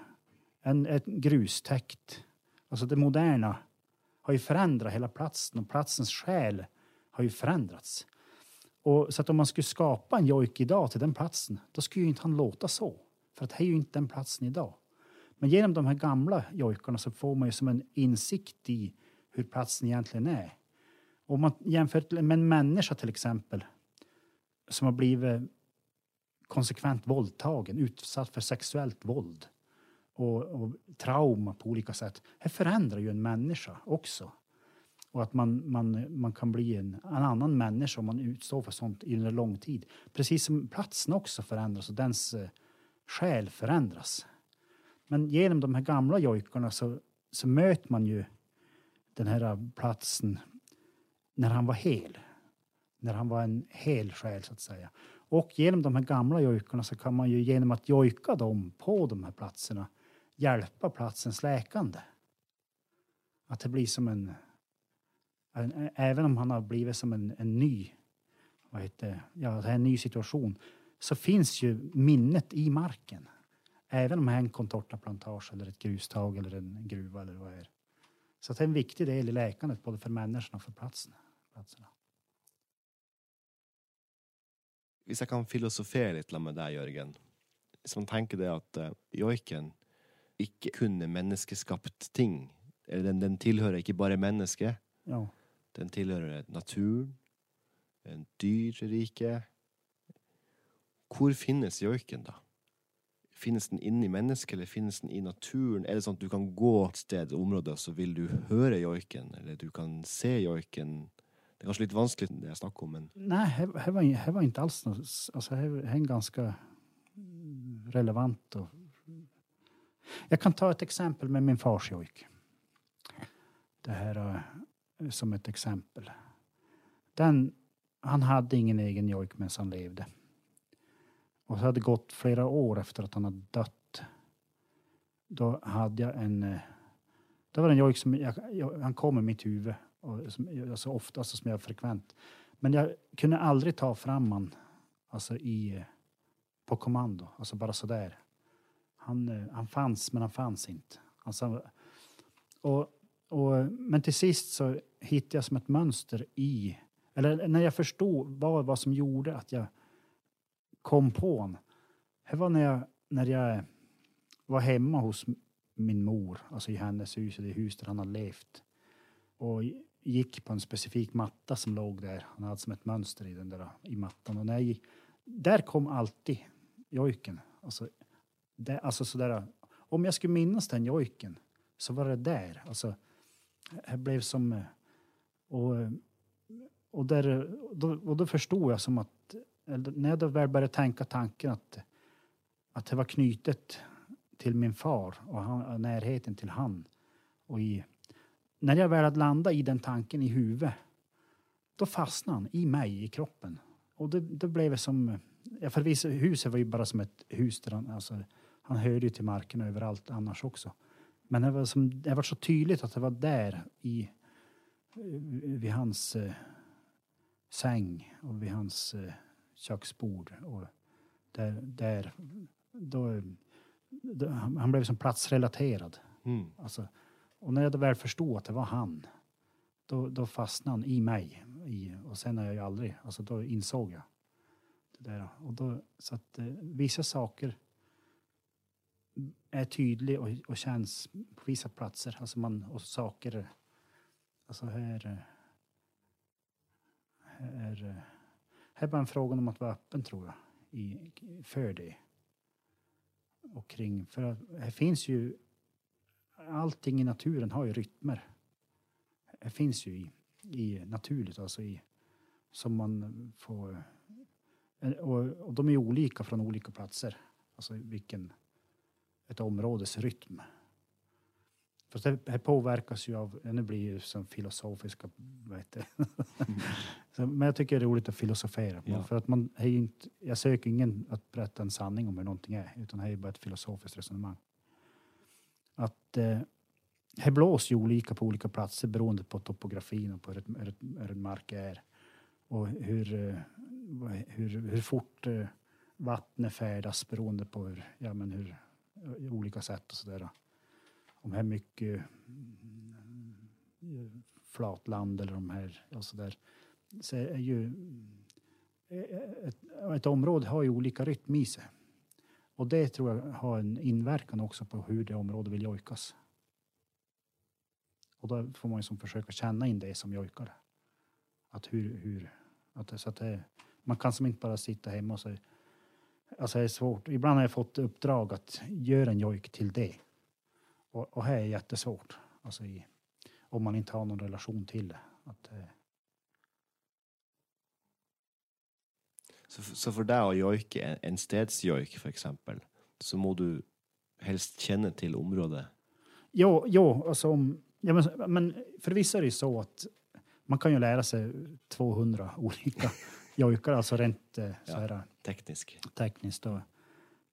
En, ett grustäckt. Alltså det moderna har ju förändrat hela platsen och platsens själ har ju förändrats. Och så att om man skulle skapa en jojk idag till den platsen, då skulle ju inte han låta så. För att det är ju inte den platsen idag. Men genom de här gamla jojkarna så får man ju som en insikt i hur platsen egentligen är. Om man jämför med en människa till exempel som har blivit konsekvent våldtagen, utsatt för sexuellt våld och, och, trauma på olika sätt. Det förändrar ju en människa också. Och att man, man, man kan bli en, en annan människa om man utstår för sånt under lång tid. Precis som platsen också förändras och dens eh, själ förändras. Men genom de här gamla jojkarna så, så möter man ju den här platsen när han var hel. När han var en hel själ så att säga. Och genom de här gamla jojkarna så kan man ju genom att jojka dem på de här platserna hjälpa platsens läkande. Att det blir som en, en även om han har blivit som en, en ny, vad heter ja, en ny situation, så finns ju minnet i marken. Även om det är en contortaplantage eller ett grustag eller en gruva eller vad det är. Så det är en viktig del i läkandet både för människorna och för platserna. platserna. Hvis jeg kan filosofere litt med deg, Jørgen. Hvis man tenker det at uh, joiken ikke kun er menneskeskapt ting. Eller den, den tilhører ikke bare mennesket. Ja. Den tilhører naturen, en dyrerike. Hvor finnes joiken, da? Finnes den inni mennesket, eller finnes den i naturen? Er det sånn at du kan gå et sted, et område, og så vil du høre joiken? Eller du kan se joiken det er kanskje litt vanskelig, det jeg snakker om men... Nei, det var, var ikke alls noe Altså, det er en ganske relevant og Jag kan ta ett exempel med min fars jojk. Det här uh, eh, som ett exempel. Den, han hade ingen egen jojk medan han levde. Och så hade det gått flera år efter att han hade dött. Då hade jag en... Eh, det var en jojk som jag, jag, han kom i mitt huvud och som, alltså oftast alltså som jag frekvent. Men jag kunde aldrig ta fram han alltså i, eh, på kommando, alltså bara sådär. Han, eh, han fanns, men han fanns inte. Alltså, och, och, men till sist så hittade jag som ett mönster i, eller när jag förstod vad, vad som gjorde att jag kom på honom, Det var när jag, när jag var hemma hos min mor, alltså i hennes hus, det hus där han har levt. Och gick på en specifik matta som låg där. Han hade som ett mönster i den där i mattan. Och när jag gick, där kom alltid jojken. Alltså, det, alltså sådär, om jag skulle minnas den jojken så var det där. Alltså, det blev som... Och, och, där, då, och då förstod jag som att... När jag då väl började tänka tanken att, att det var knutet till min far och han, närheten till han. Och i, när jag väl hade landat i den tanken i huvudet, då fastnade han i mig, i kroppen. Och det, det blev som... Ja, för huset var ju bara som ett hus där han... Alltså, han hörde ju till marken överallt annars också. Men det var, som, det var så tydligt att det var där i, vid hans eh, säng och vid hans eh, köksbord. Och där, där då, då, han blev som platsrelaterad. Mm. Alltså, och när jag väl förstod att det var han, då, då fastnade han i mig. I, och sen har jag ju aldrig, alltså då insåg jag. Det där. Och då, så att eh, vissa saker är tydliga och, och känns på vissa platser. Alltså man, och saker, alltså här, eh, här, eh, här är bara en fråga om att vara öppen tror jag, i, för det. Och kring, för här finns ju allting i naturen har ju rytmer. Det finns ju i, i naturligt, alltså i, som man får... Och, och de är olika från olika platser. Alltså vilken, ett områdes rytm. För det här påverkas ju av, nu blir det ju som filosofiska, vad heter det? Men jag tycker det är roligt att filosofera. Ja. För att man är inte, jag söker ingen att berätta en sanning om hur någonting är, utan det är bara ett filosofiskt resonemang att eh, det blåser ju olika på olika platser beroende på topografin och på hur, ett, hur, ett, hur en mark är. Och hur, eh, hur, hur fort eh, vattnet färdas beroende på hur, ja, men hur, i olika sätt och sådär. Om det är mycket mm, flatland eller de här och sådär. Så är ju eh, ett, ett område har ju olika rytm i sig. Och det tror jag har en inverkan också på hur det området vill jojkas. Och då får man ju som försöka känna in det som jojkare. Att hur, hur, att det, så att det, man kan som inte bara sitta hemma och säga, alltså det är svårt. Ibland har jag fått uppdrag att göra en jojk till det. Och, och här är jättesvårt. Alltså i, om man inte har någon relation till det. Att, eh, Så, så for deg å joike en, stedsjoik, for eksempel, så må du helst kjenne til området. Jo, jo alltså ja, men, men för vissa är det ju så att man kan ju lära sig 200 olika jojkar, alltså rent eh, så Ja. här, Teknisk. tekniskt.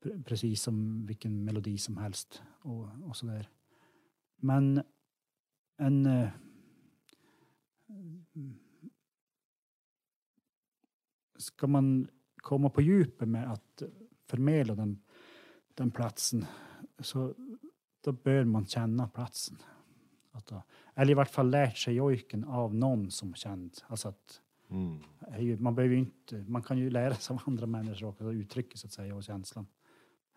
Pre- precis som vilken melodi som helst och, och så där. Men en... Ska man komma på djupet med att förmedla den, den platsen så då bör man känna platsen. Att eller i vart fall lärt sig jojken av någon som känt. Alltså att Mm. man, behöver inte, man kan ju lära sig av andra människor också, uttrycket så att säga och känslan.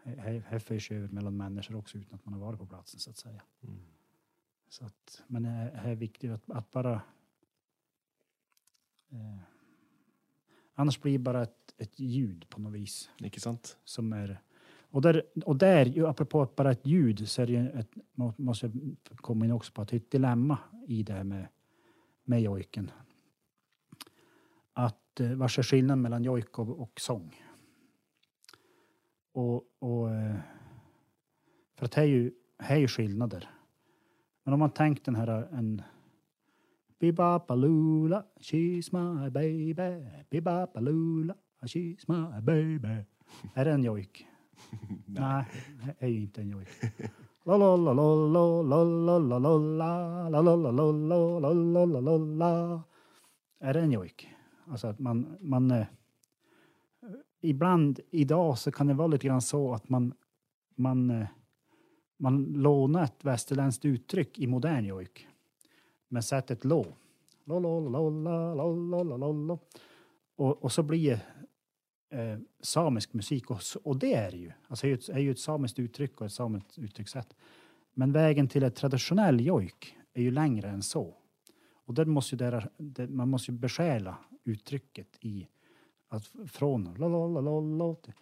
Här, förs över mellan människor också utan att man har varit på platsen så att säga. Mm. Så att, men det är viktigt att, att bara... Eh, annars blir det bara ett, ett ljud på något vis Ikke sant? som är... Och där, och där ju apropå bara ett ljud, så är det ju ett, må- måste jag komma in också på att det är ett dilemma i det här med, med jojken. Att eh, vad är skillnaden mellan jojk och, och sång? Och, och, eh, för att det är ju, det är ju skillnader. Men om man tänker den här en Bibapalula, she's my baby. Bibapalula, she's my baby. Är det en jojk? Nej, det är ju inte en jojk. Lo-lo-lo-lo-lo, lo-lo-lo-lo-la, lo-lo-lo-lo-lo-la. Är det en jojk? Alltså att man... Eh, ibland i dag så kan det vara lite grann så att man eh, lånar ett västerländskt uttryck i modern jojk men sätt ett lå. Och, och så blir eh, samisk musik och, och det är det ju. Alltså det är ju ett samiskt uttryck och ett samiskt uttryckssätt. Men vägen till ett traditionell jojk är ju längre än så. Och där måste där, där, man måste ju besjäla uttrycket i att från lalalala till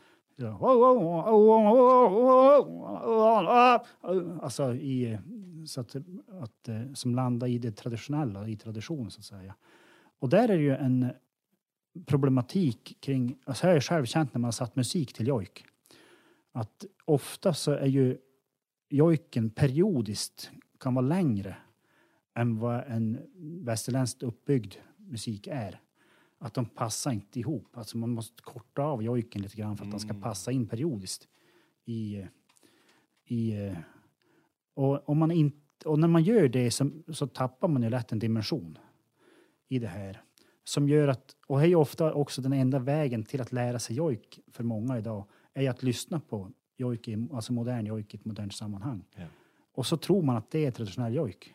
Alltså i, så att, att, eh, som landar i det traditionella, i tradition. så att säga. Och där är det ju en problematik kring, alltså jag har själv känt när man har satt musik till jojk, att ofta så är ju jojken periodiskt kan vara längre än vad en västerländskt uppbyggd musik är. Att de passar inte ihop. Alltså man måste korta av jojken lite grann för att den ska passa in periodiskt. I, i, och, om man inte, och när man gör det så, så tappar man ju lätt en dimension i det här. Som gör att, och det är ju ofta också den enda vägen till att lära sig jojk för många idag, är att lyssna på jojk, alltså modern jojk i ett modernt sammanhang. Ja. Och så tror man att det är traditionell jojk.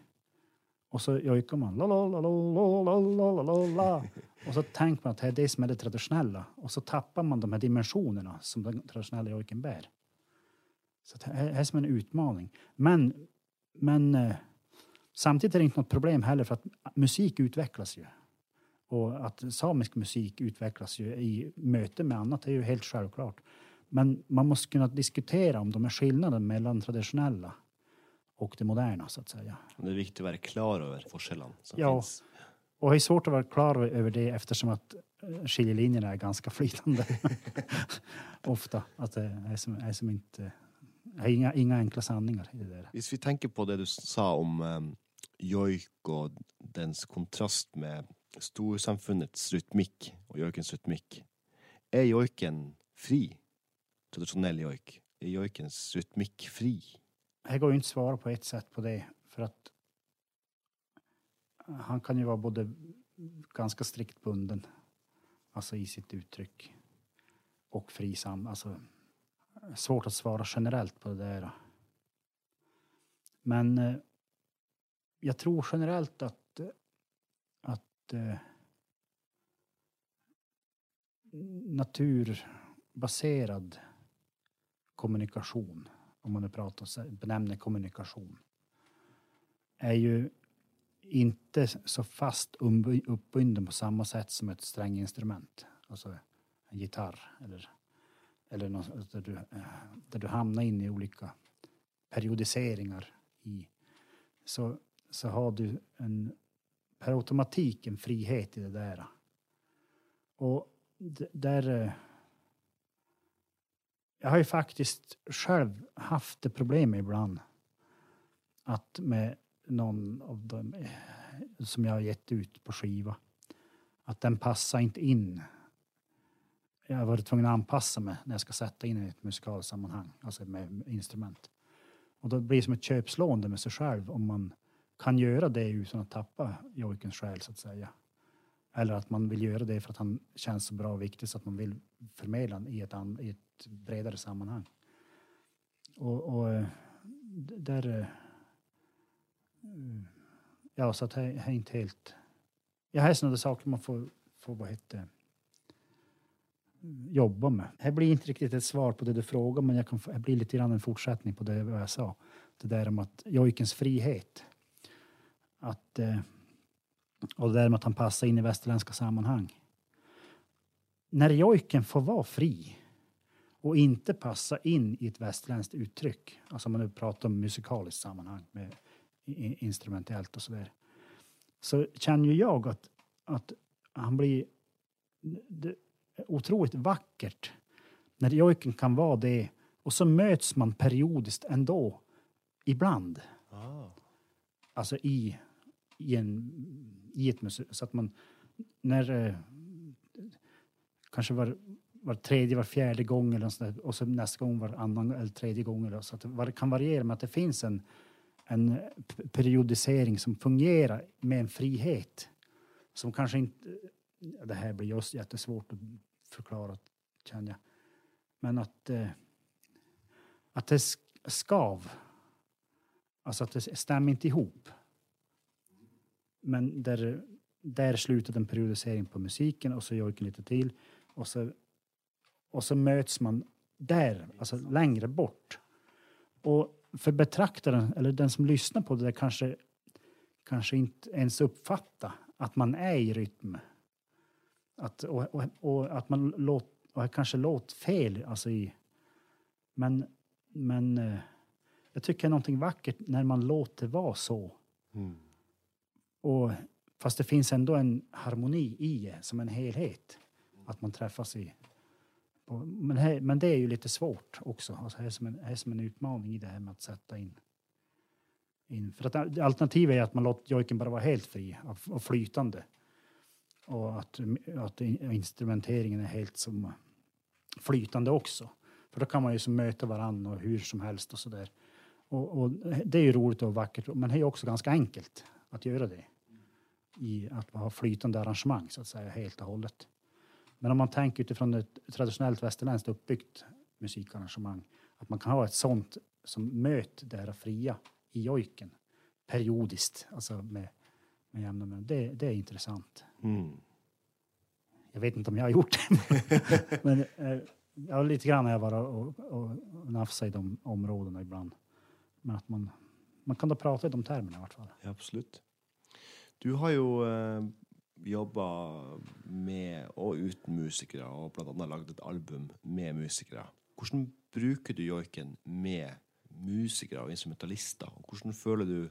Och så jojkar man Och så tänker man att det är det som är det traditionella. Och så tappar man de här dimensionerna som den traditionella jojken bär. Så det är som en utmaning. Men, men eh, samtidigt är det inte något problem heller för att musik utvecklas ju. Och att samisk musik utvecklas ju i möte med annat är ju helt självklart. Men man måste kunna diskutera om de här skillnaderna mellan traditionella och det moderna så att säga. Det är viktigt att vara klar över forskjellene som Ja. finns. Och det är svårt att vara klar över det eftersom att eh, skiljelinjerna är ganska flytande. Ofta. Att det är som, är som inte... Är inga, inga enkla sanningar i det där. Hvis vi tenker på det du sa om um, joik og dens kontrast med storsamfunnets rytmikk og joikens rytmikk, er joiken fri? Tradisjonell joik. Er joikens rytmikk fri? Det går ju inte att svara på ett sätt på det. För att eh, han kan ju vara både ganska strikt bunden, alltså i sitt uttryck, och frisam. Alltså, svårt att svara generellt på det där. Men eh, jag tror generellt att, att eh, naturbaserad kommunikation om man nu pratar benämner kommunikation, är ju inte så fast uppbunden på samma sätt som ett stränginstrument. Alltså en gitarr eller, eller något, där, du, där du hamnar in i olika periodiseringar i. Så, så har du en, per automatik en frihet i det där. Och där jag har ju faktiskt själv haft det problemet ibland. Att med någon av dem eh, som jag har gett ut på skiva. Att den passar inte in. Jag har varit tvungen att anpassa mig när jag ska sätta in i ett musikalsammanhang. alltså med instrument. Och då blir det som ett köpslående med sig själv om man kan göra det utan att tappa jojkens själ så att säga. Eller att man vill göra det för att han känns så bra och viktig så att man vill förmedla den i ett, i ett bredare sammanhang. Och, och eh, där... Eh, ja, så att jag är inte helt... Ja, här är sådana saker man får, får vad heter, jobba med. Det blir inte riktigt ett svar på det du frågar, men jag kan, få- det blir lite grann en fortsättning på det jag sa. Det där om att jojkens frihet. Att, eh, och det där med att han passar in i västerländska sammanhang. När jojken får vara fri och inte passa in i ett västerländskt uttryck, alltså man nu pratar om musikaliskt sammanhang med instrumentellt och så där, så känner ju jag att, att han blir det otroligt vackert när jojken kan vara det och så möts man periodiskt ändå, ibland. Ah. Alltså i, i, en, i ett museum. Så att man, när eh, kanske var, var tredje, var fjärde gång eller så där, och så nästa gång var annan eller tredje gång. Eller, så att det var, kan variera med att det finns en, en periodisering som fungerar med en frihet som kanske inte... Det här blir just jättesvårt att förklara, känner jag. Men att, eh, att det skav. Alltså att det stämmer inte ihop. Men där, där slutade en periodisering på musiken och så jojken lite till. Och så, och så möts man där, alltså längre bort. Och för betraktaren, eller den som lyssnar på det där, kanske, kanske inte ens uppfatta att man är i rytm. Att, och, och, och att man låt, och kanske låter fel. Alltså i, men men eh, jag tycker det är någonting vackert när man låter vara så. Mm. Och, fast det finns ändå en harmoni i det, som en helhet. Att man träffas i... Men, här, men det är ju lite svårt också. Alltså, det är som en, här är som en utmaning i det här med att sätta in. in. För att alternativet är att man låter jojken bara vara helt fri och, flytande. Och att, att instrumenteringen är helt som flytande också. För då kan man ju som möta varandra och hur som helst och sådär. Och, och det är ju roligt och vackert, men det är också ganska enkelt att göra det. I att ha flytande arrangemang så att säga helt och hållet. Men om man tänker utifrån ett traditionellt västerländskt uppbyggt musikarrangemang, att man kan ha ett sånt som möter det här fria i jojken periodiskt, alltså med, med jämna mellanrum. Det, det är intressant. Mm. Jag vet inte om jag har gjort det. men eh, ja, lite grann har jag varit och, och, och nafsat i de områdena ibland. Men att man, man kan då prata i de termerna i vart fall. Ja, absolutt. Du har jo eh, jobba med og uten musikere, og bl.a. lagd et album med musikere. Hvordan bruker du joiken med musikere og instrumentalister? Og hvordan føler du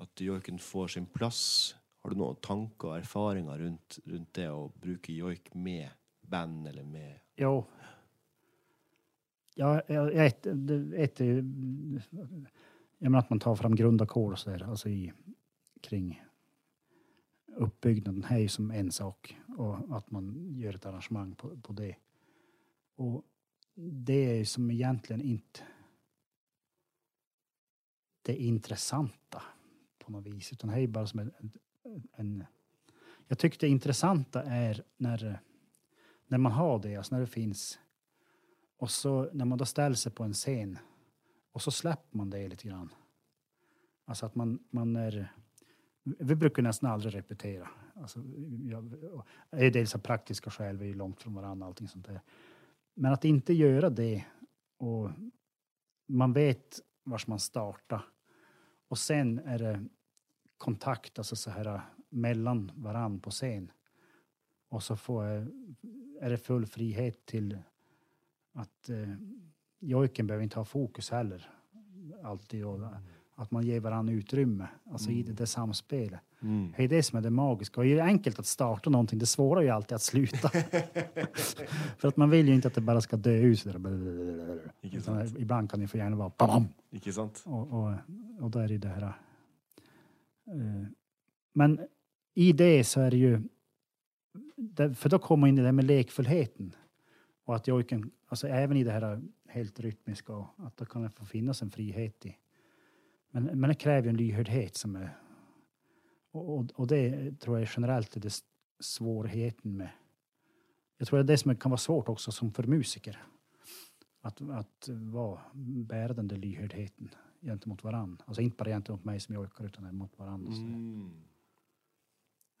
at joiken får sin plass? Har du noen tanker og erfaringer rundt, rundt det å bruke joik med band eller med Jo. Ja, ett, det- ett är ju... Jag menar att man tar fram grundackord och så där, alltså i, kring uppbyggnaden. här är ju som en sak och att man gör ett arrangemang på, på det. Och det är ju som egentligen inte det intressanta på något vis, utan det här är bara som en, en jag tycker det intressanta är när när man har det, alltså när det finns. Och så när man då ställer sig på en scen och så släpper man det lite grann. Alltså att man, man är... Vi brukar nästan aldrig repetera. Alltså, jag, det är dels av praktiska skäl, vi är långt från varandra allting sånt där. Men att inte göra det och man vet var man startar och sen är det kontakt, alltså så här mellan varann på scen. Och så får är det full frihet till att eh, jojken behöver inte ha fokus heller. Alltid. Och, mm att man ger varandra utrymme, alltså i det där samspelet. Mm. Det är det som är det magiska. Och det är enkelt att starta någonting, det svåra är ju alltid att sluta. För att man vill ju inte att det bara ska dö ut. sådär. Ibland kan det få gärna vara bam, sant? och, och, och då är det det här. eh, men i det så är det ju, det, för då kommer man in i det här med lekfullheten. Och att jojken, alltså även i det här helt rytmiska, att det kan få finnas en frihet i. Men, men det kräver ju en lyhördhet som är, och, och, det tror jag generellt är det svårigheten med, jag tror det är det som kan vara svårt också som för musiker. Att, att vara, bära den där lyhördheten gentemot varann. Alltså inte bara gentemot mig som jojkar utan mot varann. Mm.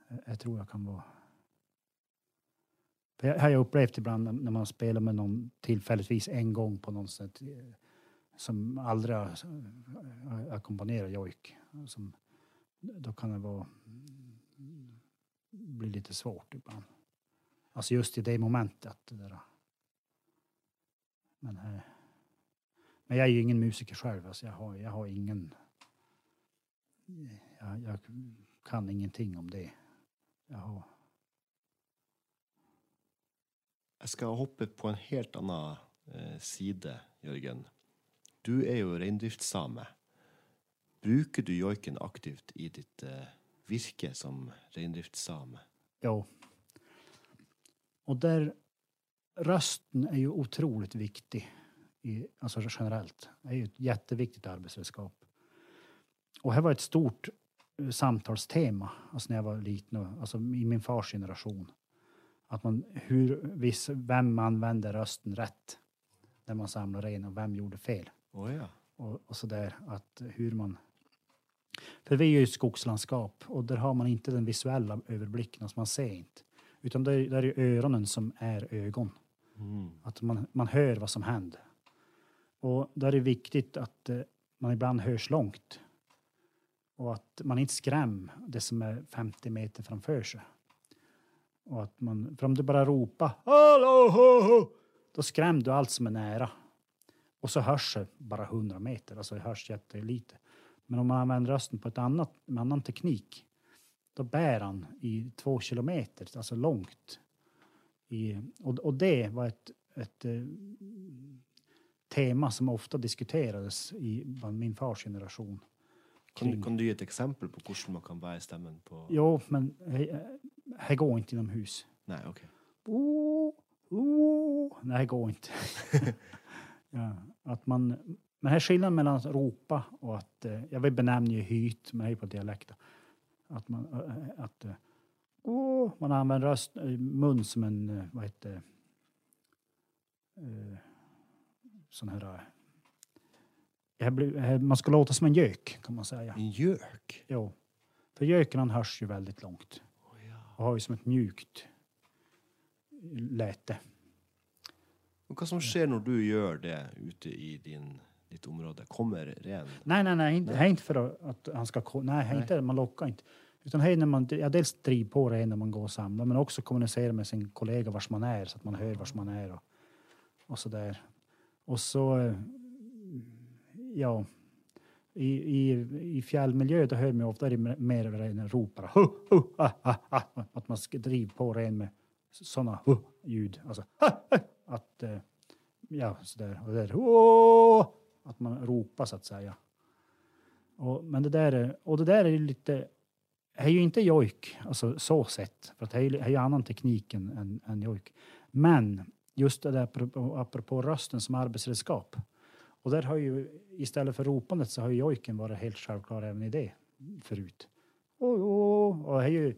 Jag, jag tror jag kan vara... Jag har jag upplevt ibland när- man spelar med någon tillfälligtvis en gång på något sätt som aldrig har eh, ackompanjerat jojk. Som, då kan det vara mm, bli lite svårt ibland. Alltså just i det momentet. Det där. Men, eh, men jag är ju ingen musiker själv. Alltså jag, har, jag har ingen... Jag, jag kan ingenting om det. Jag har, Jag ska hoppa på en helt annan eh, sida, Jörgen. Du er jo reindriftssame. Bruker du joiken aktivt i ditt eh, virke som reindriftssame? ja. Och där, rösten är ju otroligt viktig, i, alltså generellt. Det är ju ett jätteviktigt arbetsredskap. Och här var ett stort eh, samtalstema, alltså när jag var liten, alltså i min fars generation. Att man, hur, vem använde rösten rätt när man samlar in och vem gjorde fel. Å ja. och, och så där att hur man för vi är ju ett skogslandskap och där har man inte den visuella överblicken, alltså man ser inte. Utan där, där är öronen som är ögon. Att man, man hör vad som händer. Och då är det viktigt att eh, man ibland hörs långt. Och att man inte skrämmer det som är 50 meter framför sig. Och att man, för om du bara ropar Hallå, ho, ho, då skrämmer du allt som är nära. Och så hörs det bara 100 meter, alltså det hörs jättelite. Men om man använder rösten på ett annat, med annan teknik, då bär han i två kilometer, alltså långt. I, och, och det var ett, ett eh, tema som ofta diskuterades i bland min fars generation. Kan, Kring- kan du ge ett exempel på hvordan man kan bære stemmen på Jo, men det går inte inomhus. Nei, OK. Oh, oh. Nej, det går inte. ja, att man, men här är skillnaden mellan att ropa och att, eh, jag vill benämna ju hyt, men det är på dialekt. Att man, eh, att, eh, oh, man använder röst, mun som en, vad heter sån här, blir- man ska låta som en gök kan man säga. En gjøk? Jo. För göken han hörs ju väldigt långt ja. och har ju som ett mjukt läte. Og hva som skjer når du gjør det ute i din, ditt område? Kommer ren? Nej, nej, nej, inte, Nej. det är inte för att, han ska... ko- Nej, inte, man lockar inte. Utan det är när man ja, dels driver på det när man går och samlar, men också kommunicera med sin kollega vars man är, så att man hör vars man är och, och så där. Och så, ja, i, i, i fjällmiljö då hör man ofta det mer ren ropar. Hu, hu, ah, ah, ah, att man driva på ren med sådana ljud. Alltså, ha, ha, att, ja, så där. Och där, "Åh!" att man ropar så att säga. Och, men det där, är- och det där är ju lite, det är ju inte jojk, alltså så sett, för att det är ju, är ju annan teknik än, än, än jojk. Men just det där apropå, apropå rösten som arbetsredskap. Och där har ju, istället för ropandet så har ju jojken varit helt självklar även i det förut. Och, och, och det är ju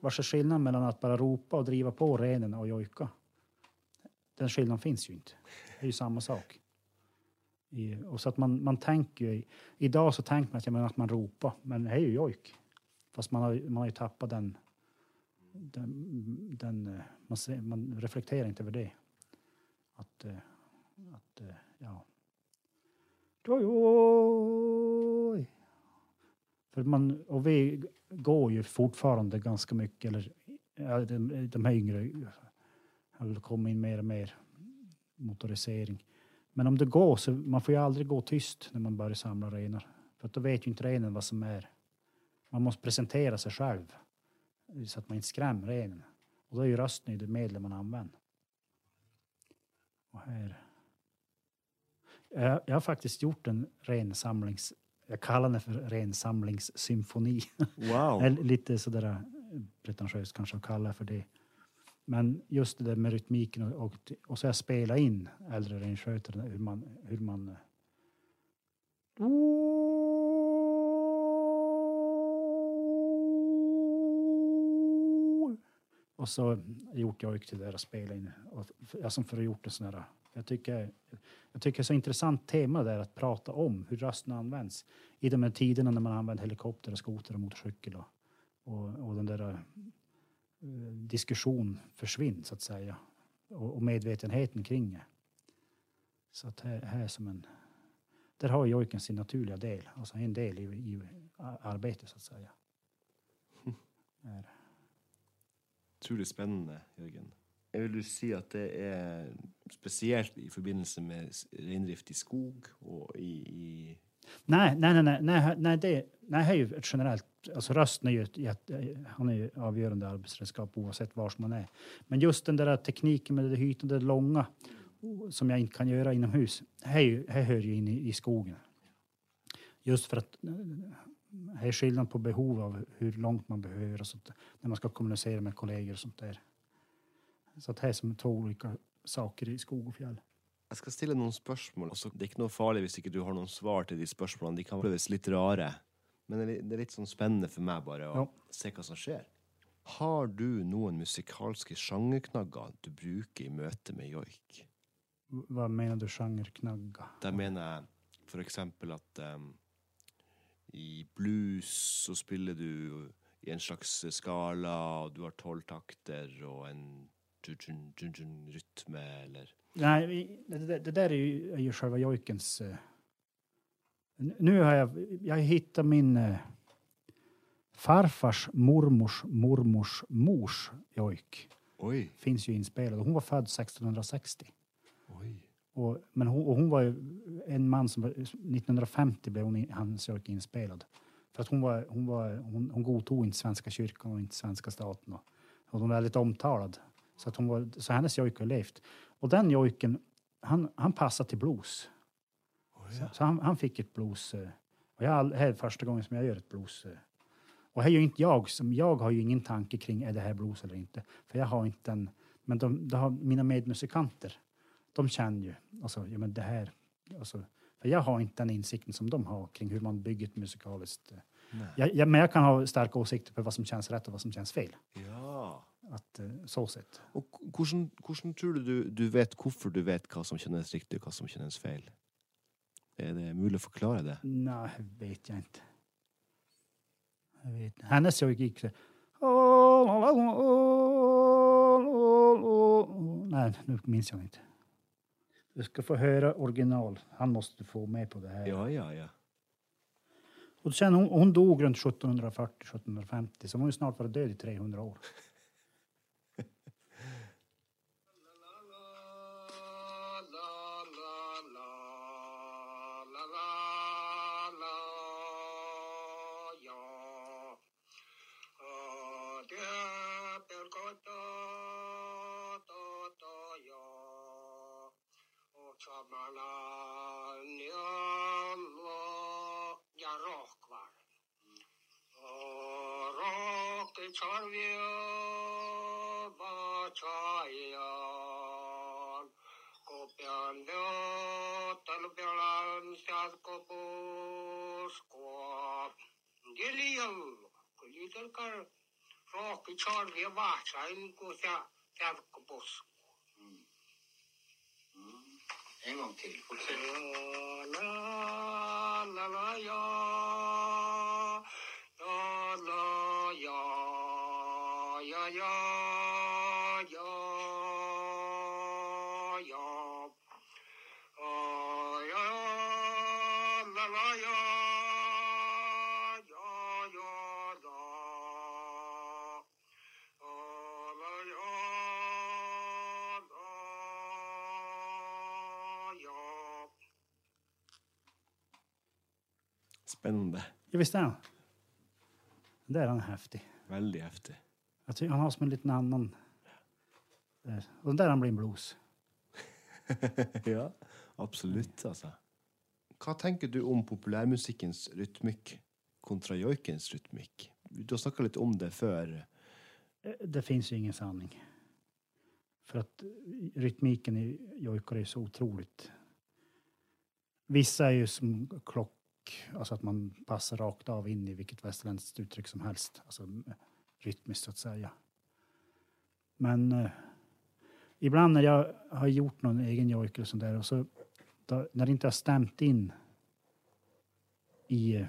Vars är skillnaden mellan att bara ropa och driva på renen och jojka? Den skillnaden finns ju inte. Det är ju samma sak. I, och så att man, man tänker ju, idag så tänker man att, jag menar att man ropar, men det är ju jojk. Fast man har, ju- man har ju tappat den, den, den man, ser, man reflekterar inte över det. Att, eh, att eh, ja. Oj, oj. För man, och vi går ju fortfarande ganska mycket, eller de, de här yngre har kommit in mer och mer motorisering. Men om det går så man får ju aldrig gå tyst när man börjar samla renar. För att då vet ju inte renen vad som är. Man måste presentera sig själv så att man inte skrämmer renen. Och då är ju rösten det medel man använder. Och här. Jag, jag har faktiskt gjort en rensamlings... Jag kallar den för rensamlingssymfoni. Wow! Lite sådär eh, pretentiöst kanske att kalla för det. Men just det där med rytmiken och, och, och så jag spelat in äldre renskötare hur man, hur man och så jag gjort jag till det där och som för att gjort en sån här, jag tycker, jag tycker det är så intressant tema där att prata om hur rösten används i de här tiderna när man använder helikopter, och skoter och motorcykel och, och, och den där eh, diskussion försvinner så att säga. Och, och medvetenheten kring det. Så att här, här är som en... Där har jojken sin naturliga del, alltså en del i, i arbetet så att säga. Är. Utrolig spennende, Jørgen. Jeg vil jo si at det er spesielt i forbindelse med reindrift i skog og i, i Nej, nej, nej, nej, nej, det, nej, det är ju ett generellt, alltså rösten är ju ett, han är ju avgörande arbetsredskap oavsett var man är. Men just den där tekniken med det hytande, långa, som jag inte kan göra inomhus, det hör ju in i, i skogen. Just för att det är skillnad på behov av hur långt man behöver och sånt, när man ska kommunicera med kollegor och sånt där. Så att det är som två olika saker i skog och fjäll. Jeg skal stille noen spørsmål. Altså, det er ikke noe farlig hvis ikke du har noen svar til de spørsmålene. De kan oppleves litt rare. Men det er litt sånn spennende for meg bare å Ja. se hva som skjer. Har du noen musikalske sjangerknagger du bruker i møte med joik? V- Vad menar du genreknagga? Der mener jeg for eksempel at em, I blues så spiller du i en slags skala, og du har tolv takter og en rytme, eller Nej, det, det, där är ju, är ju själva jojkens... eh, nu har jag, jag hittat min eh, farfars mormors mormors mors jojk. Oi, Finns ju inspelad. Hon var född 1660. Och, men hon, och hon var ju en man som var, 1950 blev hon jojk inspelad. För att hon, var, hon, var, hon, hon godtog inte svenska kyrkan och inte svenska staten. Och, och hon var väldigt omtalad. Så, att hon var, så hennes jojk har levt. Och den jojken, han, han passade till blues. Så, ja. så han, han fick ett blues. eh, Och jag, all- här är första gången som jag gör ett blues. eh. Och här är ju inte jag, som, jag har ju ingen tanke kring är det här blues eller inte. För jag har inte den, men de, de har mina medmusikanter. De känner ju, alltså, ja men det här, alltså, för jag har inte den insikten som de har kring hur man bygger ett musikaliskt. eh. Jag, jag, men jag kan ha starka åsikter på vad som känns rätt och vad som känns fel. Ja. Att, eh, så sett. Hvordan, hvordan tror du, du vet hvorfor du vet hva som kjennes riktig og hva som kjennes feil? Er det mulig å forklare det? Nej, vet jag inte. Jag vet. Hennes jag gick så. Nej, nu minns jag inte. Du ska få höra original. Han måste få med på det här. Ja, ja, ja. Och sen hon, hon dog runt 1740-1750, så hon har ju snart varit död i 300 år. jalan ya Allah ya rock var. Rock çağırıyor baçayan. Kopyan yotan pyalan şaz kopus kop. Geliyor. Geliyor kar. Rock çağırıyor baçayan koşa şaz kopus kop. En gång till. Fortsätt. La la la ja. La Spennende. Ja, visst är han? Där är han häftig. Veldig heftig. Jag tycker han har som en liten annan... Där. Och där han blir en blues. ja, absolutt, altså. Hva tenker du om populærmusikkens rytmikk kontra joikens rytmikk? Du har snakka litt om det før. Eh, Det finns ju ingen sanning. För att rytmiken i jojkar är så otroligt... Vissa är ju som klock, alltså att man passar rakt av in i vilket västerländskt uttryck som helst. Alltså rytmiskt så att säga. Men eh, ibland när jag har gjort någon egen jojk eller sånt där och så då, när det inte har stämt in i...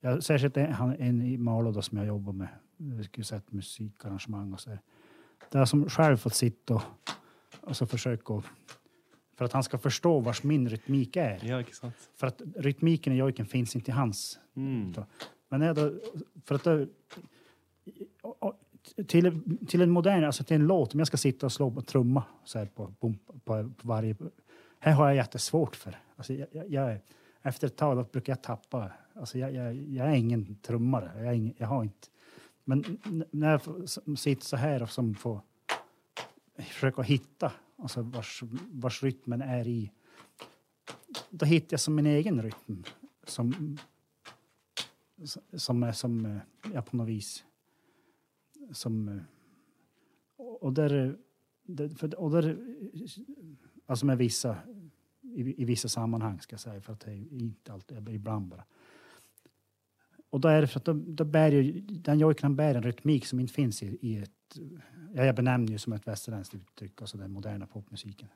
Ja, särskilt en, en i Malå då som jag jobbar med. Jag skulle ett musikarrangemang och så där. Där jag som själv fått sitta och, och så försöka och, för att han ska förstå vars min rytmik är. Ja, sant? För att rytmiken i jojken finns inte i hans. Mm. Men jag då, för att och till, till en modern, alltså till en låt, om jag ska sitta och slå på trumma så här på, på, på, varje... Här har jag jättesvårt för. Alltså jag, jag, är- efter ett tag brukar jag tappa. Alltså jag, jag, jag är ingen trummare. Jag, är ingen, jag har inte... Men när jag sitter så här och som får försöka hitta alltså vars, vars rytmen är i... Då hittar jag som min egen rytm. Som, som är som, eh, ja på något vis. Som, eh, och där, för, och där, eh, alltså med vissa, i, i vissa sammanhang ska jag säga, för att det är inte alltid, ibland bara. Och då är det för att då, då bär ju, den jojken bär en rytmik som inte finns i, i ett, ja, jag benämner ju som ett västerländskt uttryck, alltså den moderna popmusiken.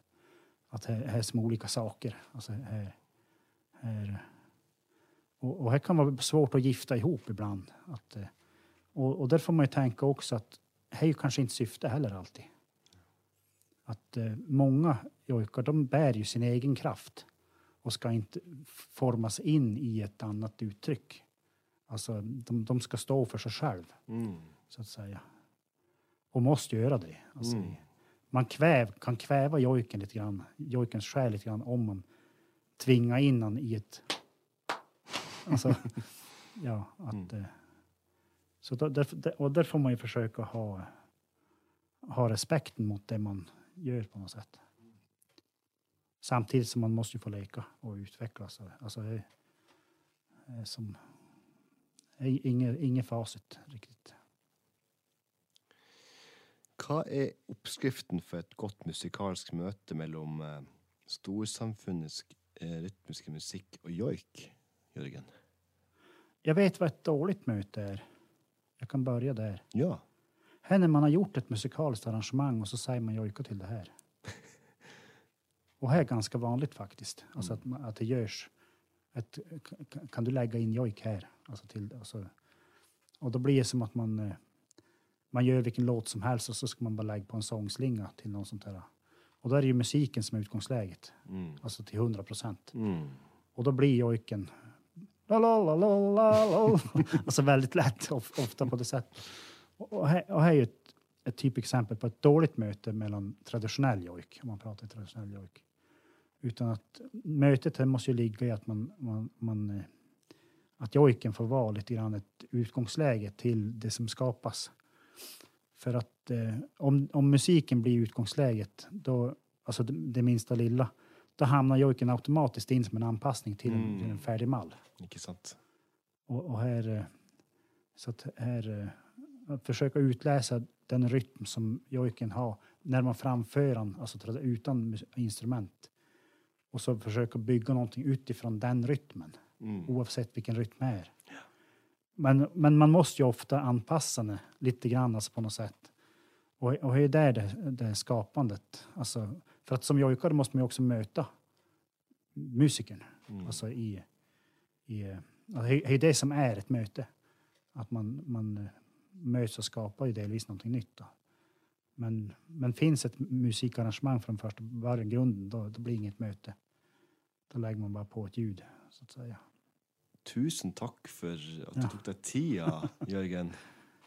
Att här, här är som olika saker. Alltså här, här, Och, och här kan vara svårt att gifta ihop ibland. Att, eh, och, och där får man ju tänka också att här är ju kanske inte syfte heller alltid. Att eh, många jojkar, de bär ju sin egen kraft och ska inte formas in i ett annat uttryck. Alltså, de, de ska stå för sig själv, Mm. så att säga. Och måste göra det. Alltså, Mm. Man kväv, kan kväva jojken lite grann, jojkens själ lite grann om man tvingar in den i ett... Alltså, ja, att... Eh, så där, och där får man ju försöka ha, ha respekten mot det man gör på något sätt. Samtidigt som man måste ju få leka och utvecklas. Alltså, är som... är Inget, inget facit riktigt. Hva er oppskriften for et godt musikalsk møte mellom eh, storsamfunnets eh, rytmiske musikk og joik, Jørgen? Jag vet vad ett dåligt möte är. Jag kan börja där. Ja. Här när man har gjort ett musikaliskt arrangemang och så säger man jojka till det här. Och här är ganska vanligt faktiskt. Alltså att, man- att det görs. Ett, kan- du lägga in jojk här? Alltså till, alltså, och då blir det som att man, eh, man gör vilken låt som helst och så ska man bara lägga på en sångslinga till något sånt där. Och då är det ju musiken som är utgångsläget. Mm. Alltså till 100 procent. Mm. Och då blir jojken. Alltså väldigt lätt of, ofta på det sättet. Och, här, och här är ju ett, ett typexempel på ett dåligt möte mellan traditionell jojk, om man pratar traditionell jojk. Utan att mötet här måste ju ligga i att man, man, man eh, att jojken får vara lite grann ett utgångsläge till det som skapas. För att eh, om, om musiken blir utgångsläget, då, alltså det, det minsta lilla, då hamnar jojken automatiskt in som en anpassning till, en, Mm. till en färdig mall. Ikke sant? Och, och här, eh, så att här, eh, att försöka utläsa den rytm som jojken har när man framför den, alltså utan instrument. Och så försöka bygga någonting utifrån den rytmen, Mm. oavsett vilken rytm det är. Men, men man måste ju ofta anpassa det lite grann alltså på något sätt. Och, och det är där det, det skapandet, alltså, för att som jojkare måste man ju också möta musikern. Mm. Alltså i, i, alltså det är det som är ett möte. Att man, man möts och skapar ju delvis någonting nytt. Då. Men, men finns ett musikarrangemang från första början, grunden, då, då blir det inget möte. Då lägger man bara på ett ljud, så att säga. Tusen takk for at du Ja. tok deg tida, Jørgen.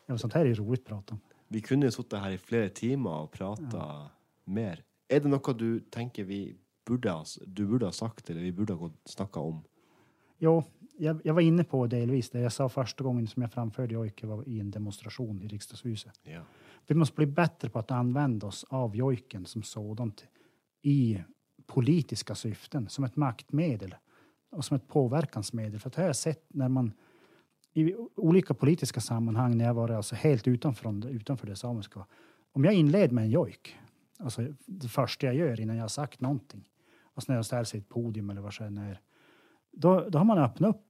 Ja, och sånt här är roligt att prata om. Vi kunne jo sittet her i flere timer og prata mer. Er det noe du tenker vi burde ha, du burde ha sagt, eller vi burde ha snakka om? Jo, jag, jag var inne på delvis det. Jag sa första gången som jag framförde jojke var i en demonstration i riksdagshuset. Ja. Vi måste bli bättre på att använda oss av jojken som sådant i politiska syften, som ett maktmedel och som ett påverkansmedel. För att det har jag sett när man i olika politiska sammanhang när jag var alltså helt utanför, utanför det samiska. Om jag inleder med en jojk, alltså det första jag gör innan jag har sagt någonting, alltså när jag ställer sig i ett podium eller vad det än är, då, då har man öppnat upp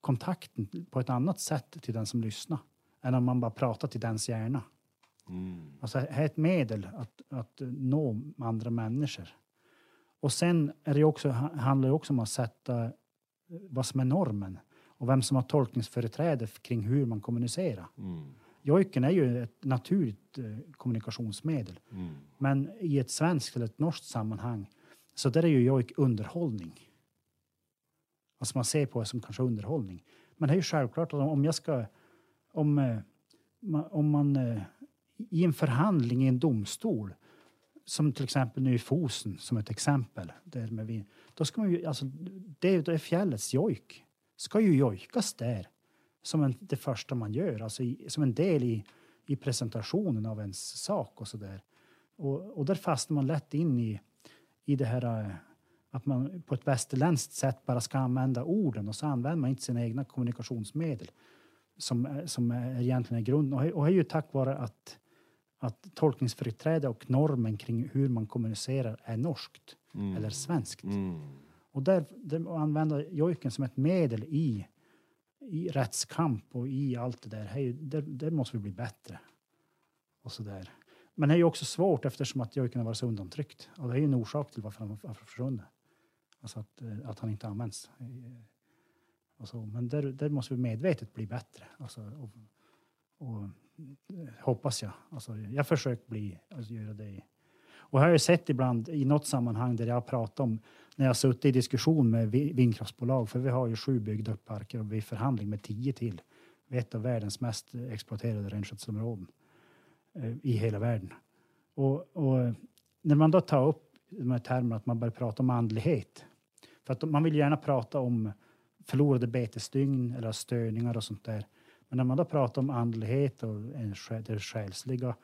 kontakten på ett annat sätt till den som lyssnar än om man bara pratar till dens hjärna. Mm. Alltså, det här är ett medel att, att nå andra människor. Och sen är det också, ha- handlar det också om att sätta eh, vad som är normen och vem som har tolkningsföreträde kring hur man kommunicerar. Mm. Jojken är ju ett naturligt eh, kommunikationsmedel. Mm. Men i ett svenskt eller ett norskt sammanhang så där är ju jojk underhållning. Alltså man ser på det som kanske underhållning. Men det är ju självklart att om jag ska... Om, eh, om man i en förhandling i en domstol som till exempel nu i Fosen som ett exempel. Där med vin, då ska man ju, alltså, det, det är fjällets jojk. Ska ju jojkas där som en, det första man gör, alltså i, som en del i, i presentationen av ens sak och så där. Och, och där fastnar man lätt in i, i det här eh, att man på ett västerländskt sätt bara ska använda orden och så använder man inte sina egna kommunikationsmedel som, eh, som är egentligen är grunden. Och, det- och är ju tack vare att, att tolkningsföreträde och normen kring hur man kommunicerar är norskt Mm. eller svenskt. Mm. Och där, där att använda jojken som ett medel i, i rättskamp och i allt det där, hej, där, där måste vi bli bättre. Och så där. Men det är ju också svårt eftersom att jojken har varit så undantryckt. Och det är ju en orsak till varför han har försvunnit. Alltså att, eh, att han inte används. Eh, Alltså, men där, där måste vi medvetet bli bättre. Alltså, och, och, hoppas jag. Alltså, jag försöker bli, alltså, göra det. Och jag har ju sett ibland i något sammanhang där jag har pratat om när jag har suttit i diskussion med vindkraftsbolag, för vi har ju sju byggda parker och vi är i förhandling med tio till. Vi är ett av världens mest exploaterade renskötselområden eh, i hela världen. Och, och när man då tar upp de här termerna att man börjar prata om andlighet. För att man vill gärna prata om förlorade betesdygn eller störningar och sånt där. Men när man då pratar om andlighet och en, det själsliga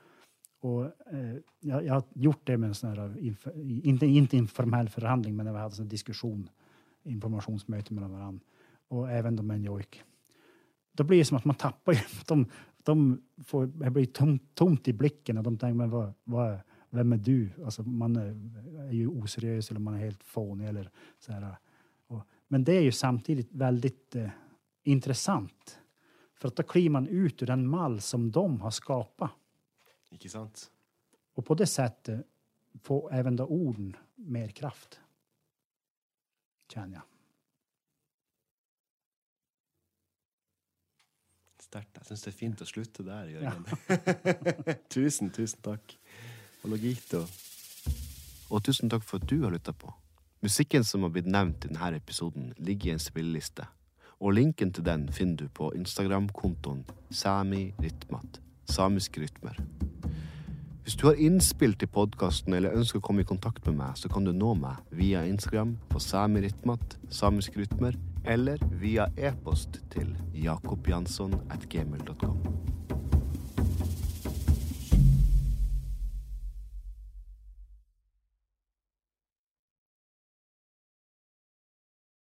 och, eh, jag, jag har gjort det med en sån här, inf- inte, inte informell förhandling, men när vi hade en diskussion, informationsmöte mellan varandra och även då med en jojk. Då blir det som att man tappar ju, de, de får, det blir tom, tomt i blicken och de tänker, men vad, vad, vem är du? Alltså man är, är ju oseriös eller man är helt fånig eller så här. Och, men det är ju samtidigt väldigt eh, intressant. För att då kliver man ut ur den mall som de har skapat. Ikke sant? Och på det sättet får även då orden mer kraft. Känner jag. Sterkt. Jeg syns det er fint å slutte der, Jørgen. tusen, tusen takk. Og logito. Og tusen takk for at du har lytta på. Musikken som har blitt nevnt i denne episoden, ligger i en spilleliste. Och länken till den finner du på Instagram-kontoen Sami Rytmat, samisk rytmer. Om du har inspel till podcasten eller önskar komma i kontakt med mig så kan du nå mig via Instagram på Sami Ritmat, rytmer, eller via e-post till jakobjansson